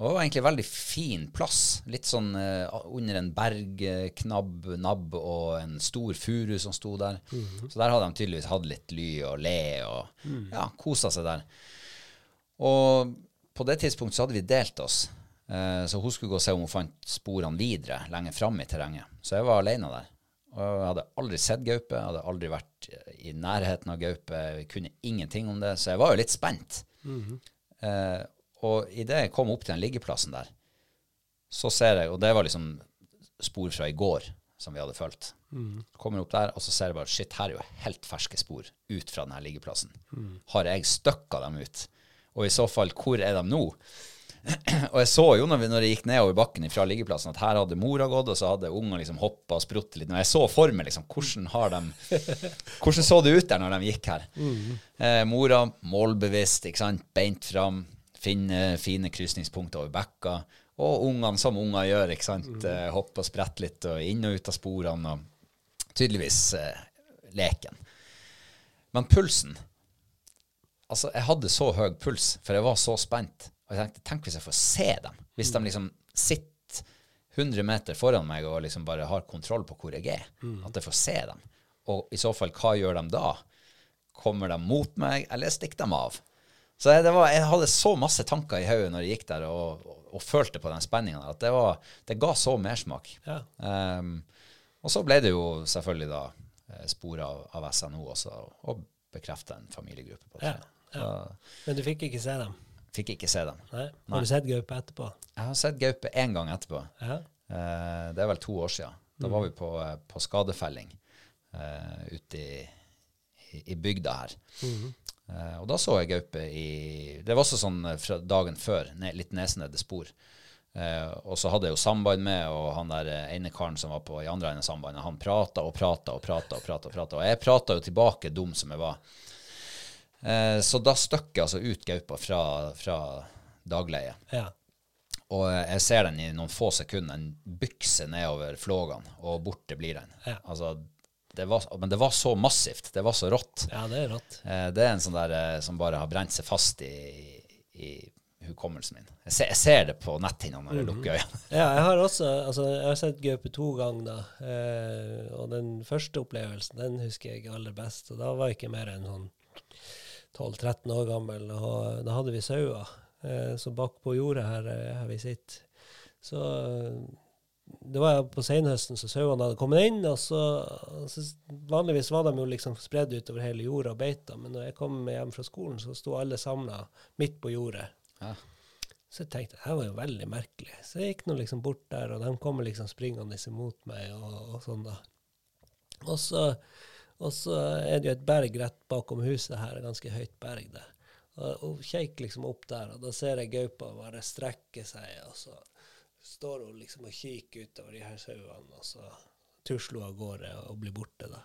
og det var egentlig en veldig fin plass. Litt sånn eh, under en bergknabb nabb og en stor furu som sto der. Så der hadde de tydeligvis hatt litt ly og le og ja, kosa seg der. Og på det tidspunktet så hadde vi delt oss. Eh, så hun skulle gå og se om hun fant sporene videre lenger fram i terrenget. Så jeg var alene der. Og jeg hadde aldri sett gaupe, jeg hadde aldri vært i nærheten av gaupe, jeg kunne ingenting om det, så jeg var jo litt spent. eh, og idet jeg kom opp til den liggeplassen der, så ser jeg, og det var liksom spor fra i går som vi hadde fulgt. Kommer opp der, og så ser jeg bare shit, her er jo helt ferske spor ut fra denne liggeplassen. Har jeg støkka dem ut? Og i så fall, hvor er de nå? Og jeg så jo når, vi, når jeg gikk nedover bakken fra liggeplassen, at her hadde mora gått, og så hadde unger liksom hoppa og sprutt litt. Og jeg så for meg liksom, hvordan har de Hvordan så det ut der når de gikk her? Eh, mora målbevisst, ikke sant, beint fram, finne fine krysningspunkter over bekka. Og ungene som unger gjør, ikke sant, eh, hoppe og sprette litt og inn og ut av sporene. og Tydeligvis eh, leken. Men pulsen Altså, jeg hadde så høy puls, for jeg var så spent. Og jeg tenkte, tenk hvis jeg får se dem. Hvis de liksom sitter 100 meter foran meg og liksom bare har kontroll på hvor jeg er. At jeg får se dem. Og i så fall, hva gjør de da? Kommer de mot meg, eller stikker de av? Så jeg, det var, jeg hadde så masse tanker i hodet når jeg gikk der og, og, og følte på den spenninga, at det, var, det ga så mersmak. ja. Um, og så ble det jo selvfølgelig da eh, spor av, av SNO også, og bekrefta en familiegruppe på det. Ja, ja. Men du fikk ikke se dem? Fikk ikke se dem. Nei. Nei. Har du sett gaupe etterpå? Jeg har sett gaupe én gang etterpå. Ja. Eh, det er vel to år siden. Da var vi på, eh, på skadefelling eh, ute i, i, i bygda her. eh, og da så jeg gaupe i Det var også sånn eh, fra dagen før, ne, litt nesenede spor. Eh, og så hadde jeg jo samband med, og han der ene karen som var på i andre enden av sambandet, han prata og prata og prata og prata. Og prata, og jeg prata jo tilbake, dum som jeg var. Eh, så da støkker altså ut gaupa fra, fra dagleie. ja. Og jeg ser den i noen få sekunder, den bykser nedover flågene, og borte blir den. Ja. Altså, det var, men det var så massivt, det var så rått. Ja, det er rått. Eh, Det er en sånn der eh, som bare har brent seg fast i, i hukommelsen min. Jeg ser, jeg ser det på netthinnene når jeg lukker øynene. Ja, jeg har også altså, jeg har sett gaupe to ganger. Eh, og den første opplevelsen, den husker jeg aller best. Og da var jeg ikke mer enn sånn 12-13 år gammel, og da hadde vi sauer. Eh, så bak på jordet her, eh, her vi sitter. Så eh, det var på senhøsten, så sauene hadde kommet inn. Og så, så Vanligvis var de jo liksom spredd utover hele jorda og beita, men når jeg kom hjem fra skolen, så sto alle samla midt på jordet. Ja. Så jeg tenkte det her var jo veldig merkelig. Så jeg gikk nå liksom bort der, og de kommer liksom springende imot meg og, og sånn, da. Og så, og så er det jo et berg rett bakom huset her, et ganske høyt berg der. Og, og kjekk liksom opp der, og da ser jeg gaupa bare strekke seg, og så står hun liksom og kikker utover de her sauene, og så tusler hun av gårde og blir borte, da.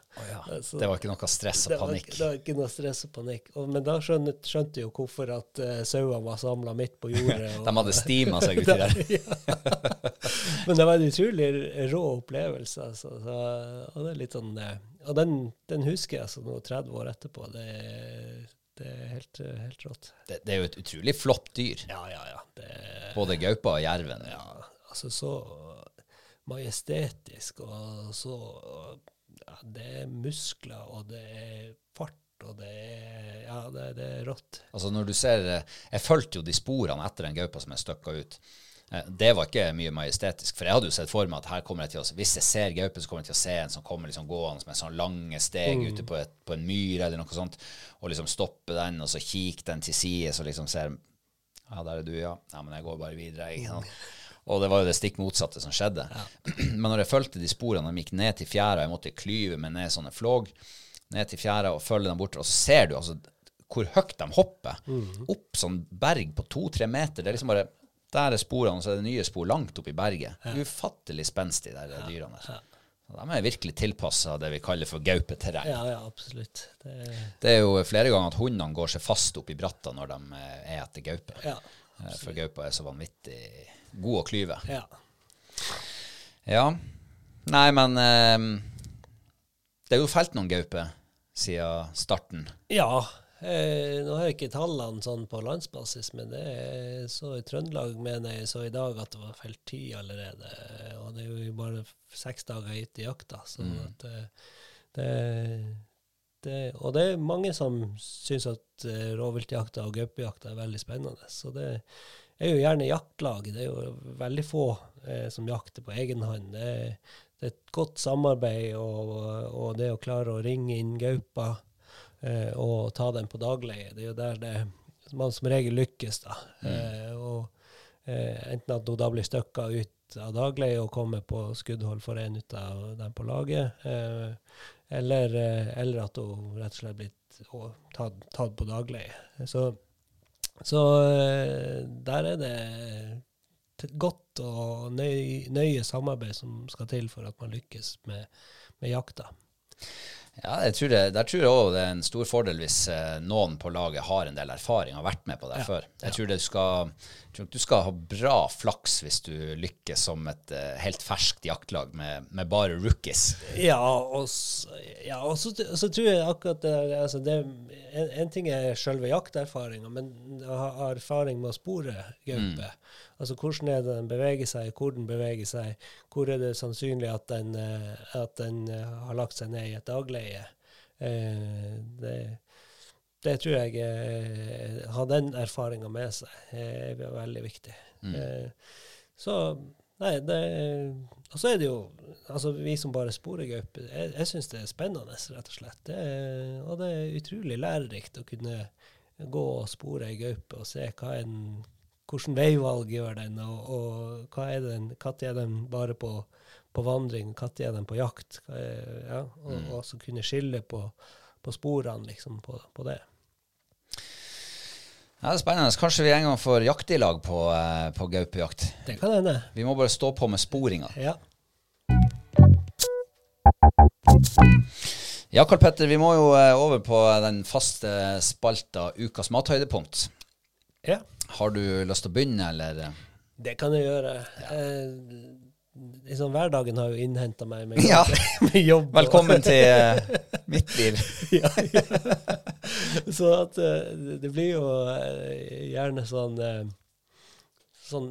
Så- Det var ikke noe stress og det var, panikk. det var ikke noe stress og panikk. Og, men da skjønte, skjønte jo hvorfor at uh, sauene var samla midt på jordet. og- De hadde stima seg uti der. ja. Men det var en utrolig rå opplevelse. Altså. Så, og det er litt sånn eh, Og den, den husker jeg sånn nå 30 år etterpå. Det, det er helt, helt rått. Det, det er jo et utrolig flott dyr. Ja, ja, ja. Det, Både gaupa og jerven. ja altså så majestetisk og så ja, Det er muskler, og det er fart, og det er Ja, det, det er rått. Altså når du ser eh, Jeg fulgte jo de sporene etter den gaupa som jeg støkka ut. Eh, Det var ikke mye majestetisk, for jeg hadde jo sett for meg at her kommer jeg til å, hvis jeg ser gaupe, så kommer jeg til å se en som kommer liksom gående med sånne lange steg ute på, et, på en myr eller noe sånt, og liksom stoppe den, og så kikke den til side, så liksom ser Ja, der er du, ja. Ja, men jeg går bare videre. Ikke sant? Og det var jo det stikk motsatte som skjedde. Men når jeg fulgte de sporene, de gikk ned til fjæra, jeg måtte klyve meg ned sånne flåg, ned til fjæra og følge dem bort, og så ser du altså hvor høyt de hopper. Opp sånn berg på to-tre meter. Det er liksom bare Der er sporene, så er det nye spor langt opp i berget. Ufattelig spenstig, de der dyrene der. Ja. De er virkelig tilpassa det vi kaller for gaupeterreng. Ja, ja, absolutt. Det, Det er jo flere ganger at hundene går seg fast opp i bratta når de eh, er etter gaupe. ja, absolutt. For gaupa er så vanvittig god å klyve. ja. Ja. Nei, men eh, Det er jo felt noen gauper siden starten. Ja. Eh, nå har jeg ikke tallene sånn på landsbasis, men det er så i Trøndelag mener jeg så i dag at det var felt ti allerede. Og det er jo bare seks dager ute i jakta. Så at eh, det, det Og det er mange som syns at eh, rovviltjakta og gaupejakta er veldig spennende. Så det er jo gjerne jaktlag. Det er jo veldig få eh, som jakter på egen hånd. Det det er et godt samarbeid, og, og det å klare å ringe inn gaupa og ta den på dagleie, det er jo der det, man som regel lykkes. da. Eh, og eh, Enten at hun da blir støkka ut av dagleie og kommer på skuddhold for en ut av dem på laget, eh, eller, eh, eller at hun rett og slett blir tatt, tatt på dagleie. Så, så eh, der er det et godt og nøy, nøye samarbeid som skal til for at man lykkes med, med jakta. Ja, jeg tror det, Der tror jeg òg det er en stor fordel hvis eh, noen på laget har en del erfaring og har vært med på det Ja, før. Jeg tror, det skal, du skal ha bra flaks hvis du lykkes som et eh, helt ferskt jaktlag med, med bare rookies. Ja, og, ja, og så, så tror jeg akkurat altså det en, en ting er selve jakterfaringa, men å ha erfaring med å spore gaupe. Altså hvordan er det den beveger seg, hvor den beveger seg, hvor er det sannsynlig at den, eh, at den eh, har lagt seg ned i et dagleie. Eh, det, det tror jeg eh, Har den erfaringa med seg, eh, er veldig viktig. Eh, så Nei, det Og så er det jo Altså, vi som bare sporer gaupe, jeg, jeg syns det er spennende, rett og slett. Det er, og det er utrolig lærerikt å kunne gå og spore ei gaupe og se hva den hvordan veivalg gjør den, og, og hva er den, når er den bare på, på vandring, når er den på jakt? Er, ja, og, mm. så kunne skille på, på sporene, liksom, på, på det. Ja, det er spennende. Kanskje vi en gang får jakte i lag på, eh, på gaupejakt. Det kan hende. Vi må bare stå på med sporinga. Ja. Ja, Karl Petter, vi må jo eh, over på den faste spalta Ukas mathøydepunkt. ja. Har du lyst til å begynne, eller? Det kan jeg gjøre. Eh, liksom, hverdagen har jo innhenta meg med, Ja. med jobb. Velkommen til uh, mitt liv. ja, ja. Så at uh, det- blir jo uh, gjerne sånn Sånn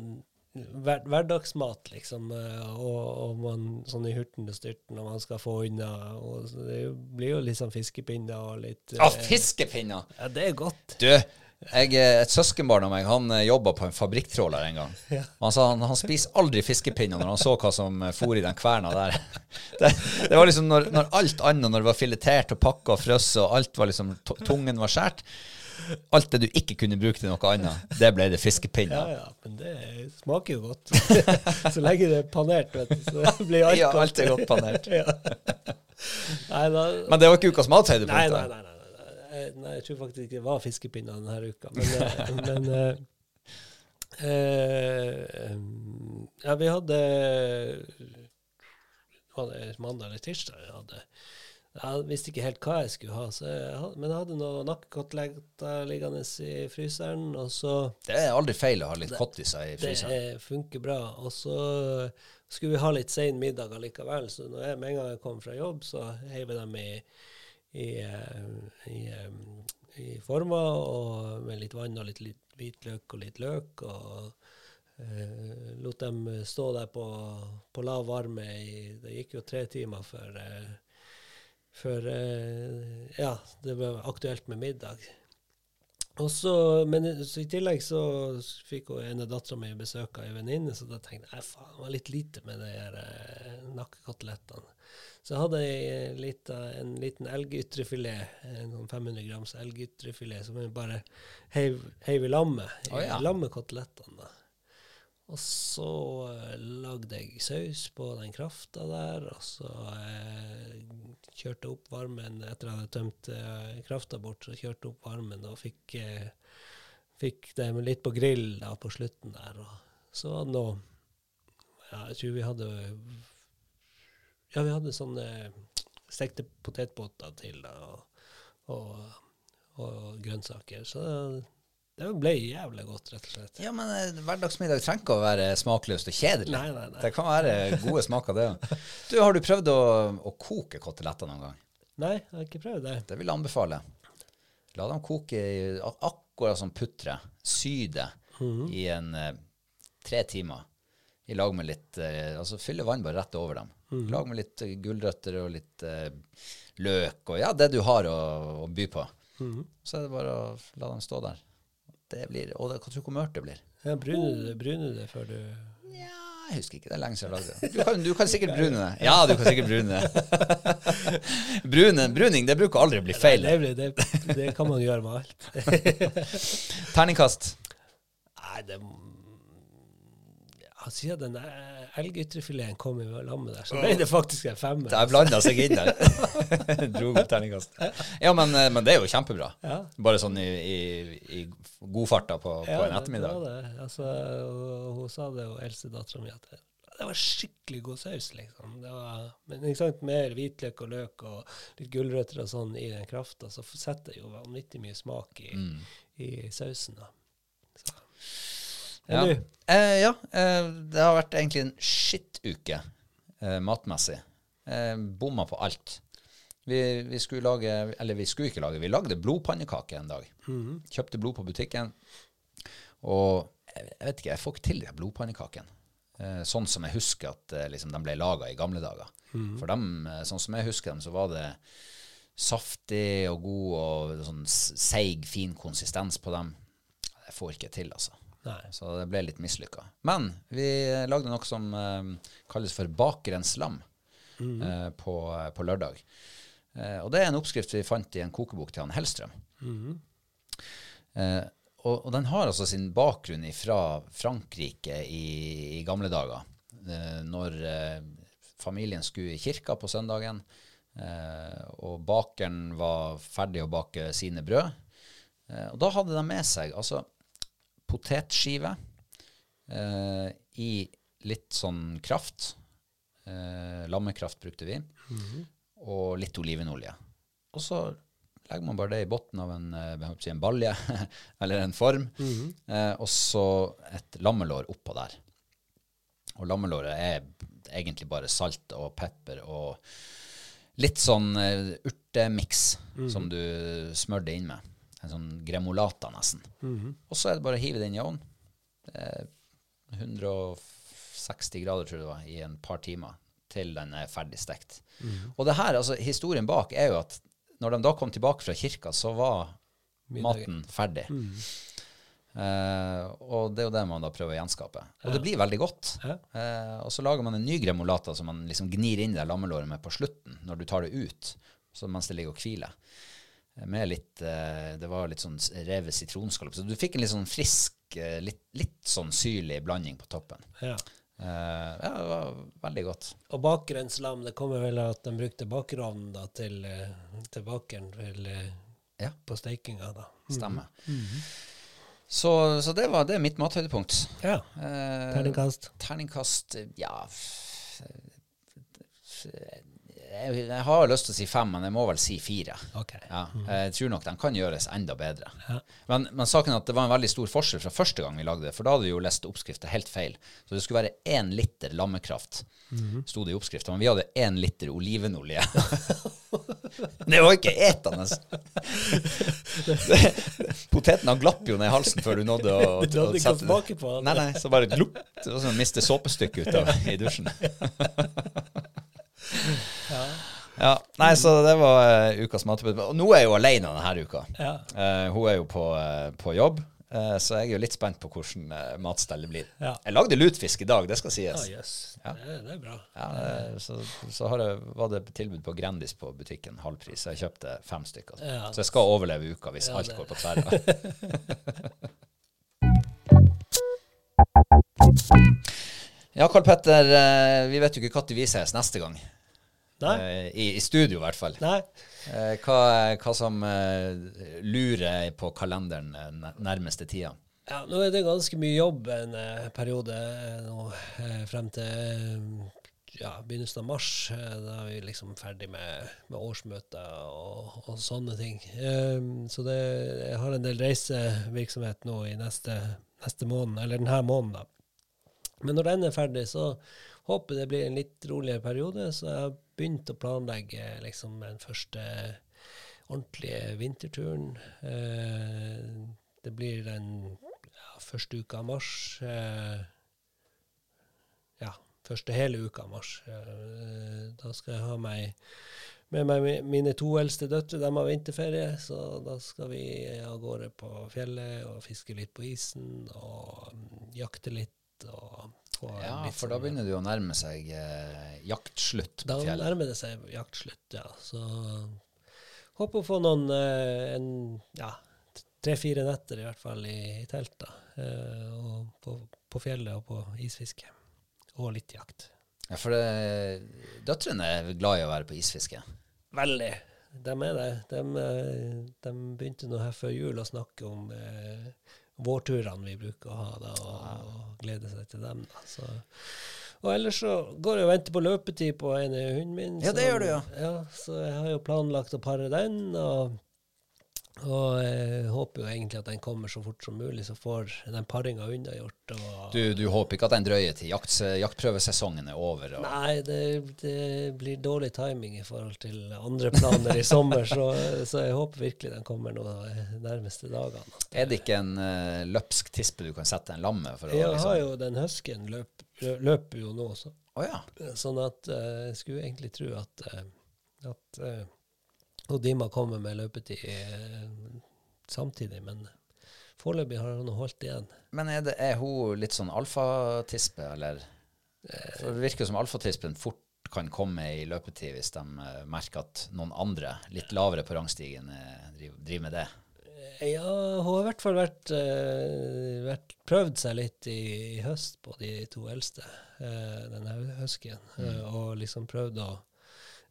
hver, hverdagsmat, liksom. og, og man sånn i hurten og styrten, og man skal få unna. Og det blir jo litt sånn fiskepinner og litt eh, fiskepinner! Ja, det er godt. Du, jeg, eh, et søskenbarn av meg han jobba på en fabrikktråler en gang. Han sa han, han spiser aldri fiskepinner når han så hva som eh, for i den kverna der. Det, det var liksom når, når alt annet, når det var filetert og pakka og frosset, og alt var liksom, tungen var skåret Alt det du ikke kunne bruke til noe annet, det ble det Ja, fiskepinner. ja, men det smaker jo godt. så lenge det er panert, vet du, så blir alt Ja, godt. alt er godt panert. ja. Nei, da, Men det var ikke ukas mathøydepunkt. Nei, nei, nei. nei, nei. Eh, jeg tror faktisk ikke det var fiskepinner denne uka. Men, eh, men eh, eh, Ja, vi hadde Var det mandag eller tirsdag? Jeg hadde jeg visste ikke helt hva jeg skulle ha, så jeg men jeg hadde noen nakkekoteletter liggende i fryseren. Og så Det er aldri feil å ha litt kottiser i fryseren. Det funker bra. Og så skulle vi ha litt sen middag allikevel, så når jeg med en gang jeg kom fra jobb, så heiv jeg dem i, i, eh, i, eh, i former og med litt vann og litt, litt hvitløk og litt løk. og eh, lot dem stå der på, på lav varme i Det gikk jo tre timer før, eh, før eh, ja, det ble aktuelt med middag. Og så, men i tillegg så fikk hun ene dattera mi besøk av ei venninne, så da tenkte jeg faen, det var litt lite med de her eh, nakkekotelettene. Så jeg hadde ei lita, en liten elgytrefilet, en sånn 500 grams elgytrefilet, som jeg bare heiv, heiv i lammet. Oh, ja. Lammekotelettene. Og så eh, lagde jeg saus på den krafta der, og så eh, kjørte jeg opp varmen etter jeg hadde tømt eh, krafta bort. Så kjørte jeg opp varmen og fikk, eh, fikk det litt på grill da på slutten der. Og så var det noe ja, Jeg tror vi hadde Ja, vi hadde sånne stekte potetbåter til og, og, og grønnsaker. Så det ble jævlig godt, rett og slett. Ja, men eh, hverdagsmiddag trenger ikke å være smakløst og kjedelig. Nei, nei, nei. Det kan være gode smaker, det. Du, har du prøvd å, å koke koteletter noen gang? Nei, jeg har ikke prøvd det. Det vil jeg anbefale. La dem koke i, ak- akkurat som putre. Sy det Mhm. i en eh, tre timer. I lag med litt eh, Altså fylle vann bare rett over dem. I lag med litt eh, gulrøtter og litt eh, løk og ja, det du har å, å by på. Mm. Så er det bare å la dem stå der. Det blir, og det, hva tror du hvor mørkt det blir? Ja, Bryner du bruner det før du Ja, Jeg husker ikke, det er lenge siden jeg lagde det. Du kan, du kan sikkert brune det. Ja, du kan sikkert brune det. bruning, det bruker aldri å bli feil. Nei, det, det, det kan man gjøre med alt. Terningkast. Nei, det ja, Siden den der elgytrefileten kom i lammet der, så ble det faktisk en femmer. Det har blanda seg inn der. Dro opp terningkast. Ja, men, eh, men det er jo kjempebra. Ja. Bare sånn i, i, i godfarta på, på Ja, en ettermiddag. ettermiddag. Det var det. Altså, og, hun sa det, og eldstedattera mi, at det, det var skikkelig god saus, liksom. Det var, men ikke sant, mer hvitløk og løk og litt gulrøtter og sånn i den krafta, så setter det jo vanvittig mye smak i, Mm. i sausen. da. Ja. Du, Eh, ja, eh, det har vært egentlig en skittuke eh, matmessig. Eh, Bomma på alt. Vi, vi skulle lage, eller vi skulle ikke lage, vi lagde blodpannekaker en dag. Kjøpte blod på butikken. Og jeg jeg vet ikke, jeg får ikke til de blodpannekakene. Eh, sånn som jeg husker at eh, liksom, de ble laga i gamle dager. For dem, eh, sånn som jeg husker dem, så var det saftig og god og sånn seig, fin konsistens på dem. Jeg får ikke til, altså. Nei. Så det ble litt mislykka. Men vi lagde noe som eh, kalles for bakerens lam eh, på, på lørdag. Eh, og det er en oppskrift vi fant i en kokebok til han Hellstrøm. Eh, og, og den har altså sin bakgrunn fra Frankrike i, i gamle dager. Eh, når eh, familien skulle i kirka på søndagen, eh, og bakeren var ferdig å bake sine brød. Eh, og da hadde de med seg altså potetskive eh, i litt sånn kraft. Eh, lammekraft brukte vi. Og litt olivenolje. Og så legger man bare det i bunnen av en, eh, en balje eller en form. eh, og så et lammelår oppå der. Og lammelåret er egentlig bare salt og pepper og litt sånn urtemiks mm -hmm. som du smør det inn med. En sånn gremolata nesten. Og så er det bare å hive det inn i ovnen. Eh, 160 grader, tror jeg det var, i en par timer til den er ferdig stekt. Og det her, altså historien bak er jo at når de da kom tilbake fra kirka, så var maten ferdig. Eh, og det er jo det man da prøver å gjenskape. Og det blir veldig godt. Ja. Uh, og så lager man en ny gremolata som man liksom gnir inn det lammelåret med på slutten, når du tar det ut, så mens det ligger og hviler. Med litt eh, Det var litt sånn revet sitronskall. Så du fikk en litt sånn frisk, eh, litt, litt sånn syrlig blanding på toppen. ja. Uh, ja, det var veldig godt. Og bakgrønnslam, det kommer vel av at de brukte bakerovnen da, til, til bakeren til, Ja. på steikinga. da. Stemmer. Så, så det var det er mitt mathøydepunkt. Ja. Eh, Terningkast. Terningkast ja f- jeg har lyst til å si fem, men jeg må vel si fire. Ok. Ja, jeg tror nok den kan gjøres enda bedre. Ja. Men, men saken er at det var en veldig stor forskjell fra første gang vi lagde det, for da hadde vi jo lest oppskriften helt feil. Så det skulle være én liter lammekraft, sto det i oppskriften, men vi hadde én liter olivenolje. det var ikke etende! Potetene glapp jo ned i halsen før du nådde å, Du hadde ikke smake på den? Nei, nei, så bare glupp. Det var som å miste såpestykket ut av i dusjen. Ja, Ja, nei, så det var uh, ukas mattilbud. Og nå er jeg jo alene denne uka. Ja. Uh, hun er jo på, uh, på jobb, så jeg er jo litt spent på hvordan matstellet blir. Ja. Jeg lagde lutfisk i dag, det skal Ja, sies. jøss. Ja. Det, det er bra. Ja, så så har jeg, var det tilbud på Grandis på butikken, halvpris. Jeg kjøpte fem stykker. Så jeg skal overleve uka hvis alt går på tverra. ja, Karl Petter, vi vet jo ikke når vi ses neste gang. Nei? Eh, I, I studio, i hvert fall. Nei. Eh, hva, hva som eh, lurer på kalenderen nærmeste tida? Ja, nå er det ganske mye jobb en periode nå, frem til ja, begynnelsen av mars. Da er vi liksom ferdig med, med årsmøter og, og sånne ting. Eh, så det, jeg har en del reisevirksomhet nå i neste, neste måned, eller denne måneden. da. Men når den er ferdig, så håper jeg det blir en litt roligere periode. Så jeg begynt å planlegge liksom den første ordentlige vinterturen. Eh, det blir den ja, første uka av mars. Eh, ja, første hele uka av mars. Eh, da skal jeg ha meg med meg mine to eldste døtre. De har vinterferie, så da skal vi av gårde på fjellet og fiske litt på isen og mm, jakte litt. Og Ja, for da sånn- begynner det jo å nærme seg eh, jaktslutt da på fjellet. nærmer det seg jaktslutt, ja. Så håper å få noen eh, en, ja, tre-fire netter i hvert fall i, i telt. da. Eh, og på, på fjellet og på isfiske. Og litt jakt. Ja, for det, døtrene er glad i å være på isfiske. Veldig. De er det. De, eh, de begynte nå her før jul å snakke om eh, vårturene vi bruker å ha, da, og, og glede seg til dem. da. Så, og ellers så går jeg og venter på løpetid på en av hunden min. Ja, det gjør du, ja. ja. Så jeg har jo planlagt å pare den, og, og jeg håper jo egentlig at den kommer så fort som mulig, så får den paringa unnagjort. Du, du håper ikke at den drøyer til jakt, jaktprøvesesongen er over? Og, Nei, det, det blir dårlig timing i forhold til andre planer i sommer, så, så jeg håper virkelig den kommer nå de nærmeste dagene. Er det ikke en uh, løpsk tispe du kan sette en lam med? For å, Jeg liksom- har jo den huskyen løp, løper jo nå, også, oh, ja. sånn at uh, jeg skulle egentlig tro at, uh, at uh, Dima kommer med løpetid eh, samtidig, men foreløpig har han holdt igjen. Men er, det, er hun litt sånn alfatispe, eller? For det virker som alfatispen fort kan komme i løpetid hvis de eh, merker at noen andre, litt lavere på rangstigen, eh, driver, med det. Ja, hun har i hvert fall vært, vært prøvd seg litt i, i høst på de to eldste, uh, denne huskyen, eh, og liksom prøvd å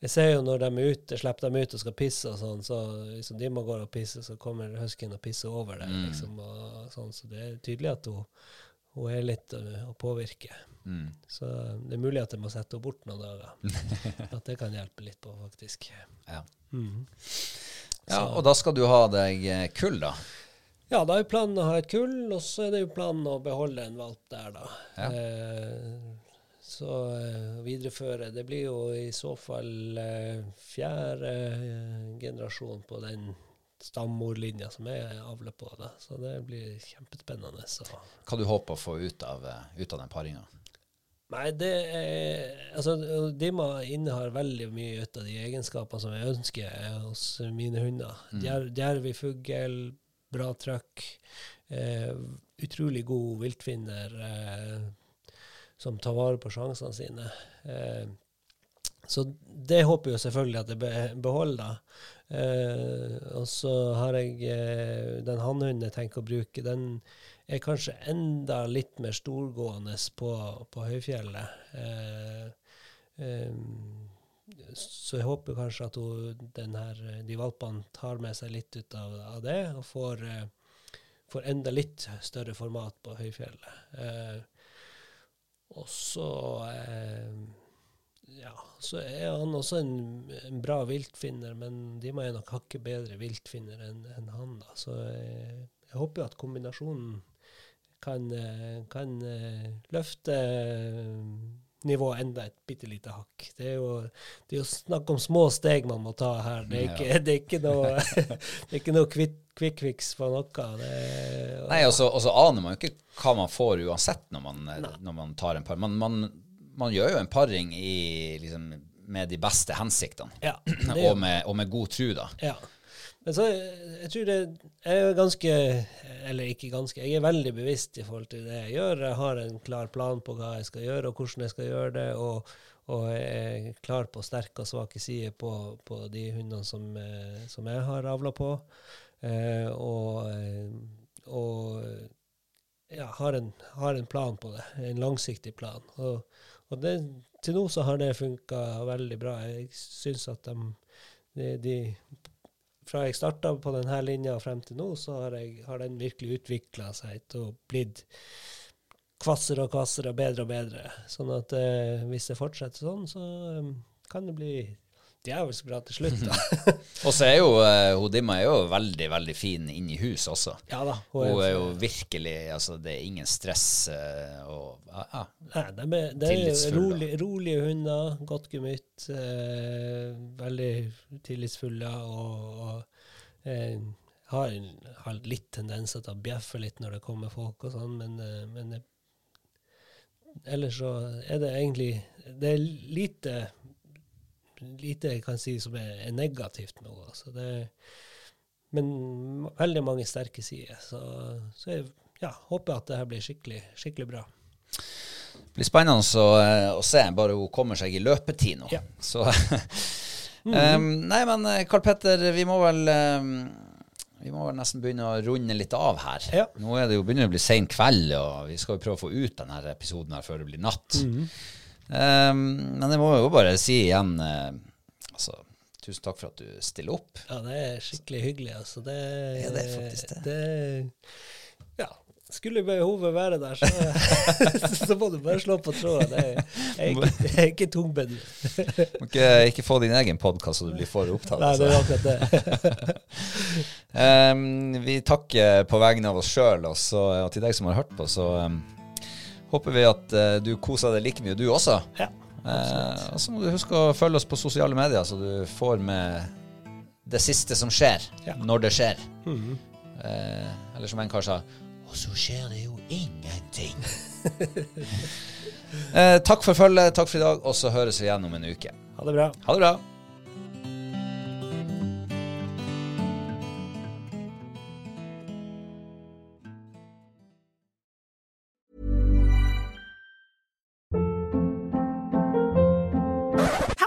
Jeg ser jo når de er ute, slipper dem ut og skal pisse og sånn, så hvis må gå og pisse, så kommer huskyen og pisser over det, liksom, og sånn, så det er tydelig at hun, hun er litt å, å påvirke. Mm. Så det er mulig at jeg må sette henne bort noen dager. at det kan hjelpe litt på, faktisk. Ja. Mm. ja, og da skal du ha deg eh, kull, da? Ja, da er planen å ha et kull, og så er det jo planen å beholde en valp der, da. Ja. Eh, så eh, videreføre. Det blir jo i så fall eh, fjerde eh, generasjon på den stammorlinja som jeg avler på, da. Så det blir kjempespennende. Så. Hva du håper å få ut av, ut av den paringa? Nei, det er Altså, Dima innehar veldig mye ut av de egenskapene som jeg ønsker hos mine hunder. Djer, Djerv i fugl, bra trøkk, eh, utrolig god viltfinner eh, som tar vare på sjansene sine. Eh, så det håper jeg selvfølgelig at jeg beholder. Eh, og så har jeg eh, den hannhunden jeg tenker å bruke, den er kanskje enda litt mer storgående på, på høyfjellet. Eh, eh, så jeg håper kanskje at hun, her, de valpene tar med seg litt ut av, av det, og får, eh, får enda litt større format på høyfjellet. Eh, og så eh, ja, så er han også en, en bra viltfinner, men de må jo nok hakke bedre viltfinner enn en han. da. Så jeg, jeg håper jo at kombinasjonen kan, eh, kan eh, løfte eh, nivået enda et bitte lite hakk. Det er, jo, det er jo snakk om små steg man må ta her. Det er ikke, det er ikke noe, det er ikke noe quick, quick fix på noe. Det er, Nei, og så aner man jo ikke hva man får uansett når man, når man tar en par. Man, man, man gjør jo en paring i liksom med de beste hensiktene. Ja, og, med, og med god tro, da. Ja. Men så, jeg tror det er ganske Eller ikke ganske, jeg er veldig bevisst i forhold til det jeg gjør. Jeg har en klar plan på hva jeg skal gjøre, og hvordan jeg skal gjøre det. Og, og jeg er klar på sterke og svake sider på, på de hundene som, eh, som jeg har avla på. Eh, og eh, og ja, har, en, har en plan på det. En langsiktig plan. Og, og det, til nå så har det funka veldig bra. Jeg syns at de, de, de fra jeg starta på denne linja og frem til nå, så har, jeg, har den virkelig utvikla seg til å blitt kvassere og kvassere og bedre og bedre. Sånn at eh, hvis det fortsetter sånn, så um, kan det bli djevelsk bra til slutt. Da. Og så er jo uh, Dimma er jo veldig, veldig fin inn i hus også. ja da. Hun Hun er jo virkelig Altså, det er ingen stress uh, og ja, ja. Nei, de er, det er Tillitsfulle. rolig, rolige hunder, godt gemytt, eh, veldig tillitsfulle og, og har, har litt tendenser til å bjeffe litt når det kommer folk og sånn, men, men ellers så er det egentlig Det er lite lite jeg kan si som er, er negativt med henne. Altså men veldig mange sterke sider. Så, så jeg ja, håper at det her blir skikkelig, skikkelig bra. Det blir spennende å, eh, å se, bare hun kommer seg i løpetid nå. Ja. Så um, Nei, men eh, Karl Petter, vi må vel um, vi må vel nesten begynne å runde litt av her. Ja. Nå er det jo begynner å bli sen kveld, og vi skal jo prøve å få ut denne episoden her før det blir natt. Mhm. Um, men jeg må jo bare si igjen eh, altså, Tusen takk for at du stiller opp. Ja, det er skikkelig hyggelig, altså. Det, Ja, det er faktisk det. det ja. Skulle behovet være der, så, så må du bare slå på tråden. Jeg, er ikke, jeg er ikke. Må ikke, ikke få din egen podkast så du blir for opptatt. Nei, det er altså. akkurat det. Um, vi takker på vegne av oss sjøl, og, og til deg som har hørt på, så um, håper vi at eh, du koser deg like mye, du også. Ja, Eh, og så må du huske å følge oss på sosiale medier, så du får med det siste som skjer, Ja. når det skjer. Mhm. Eh, eller som en kar sa Og så skjer det jo ingenting. eh, takk for følget, takk for i dag, og så høres vi igjen om en uke. Ha det bra. Ha det bra.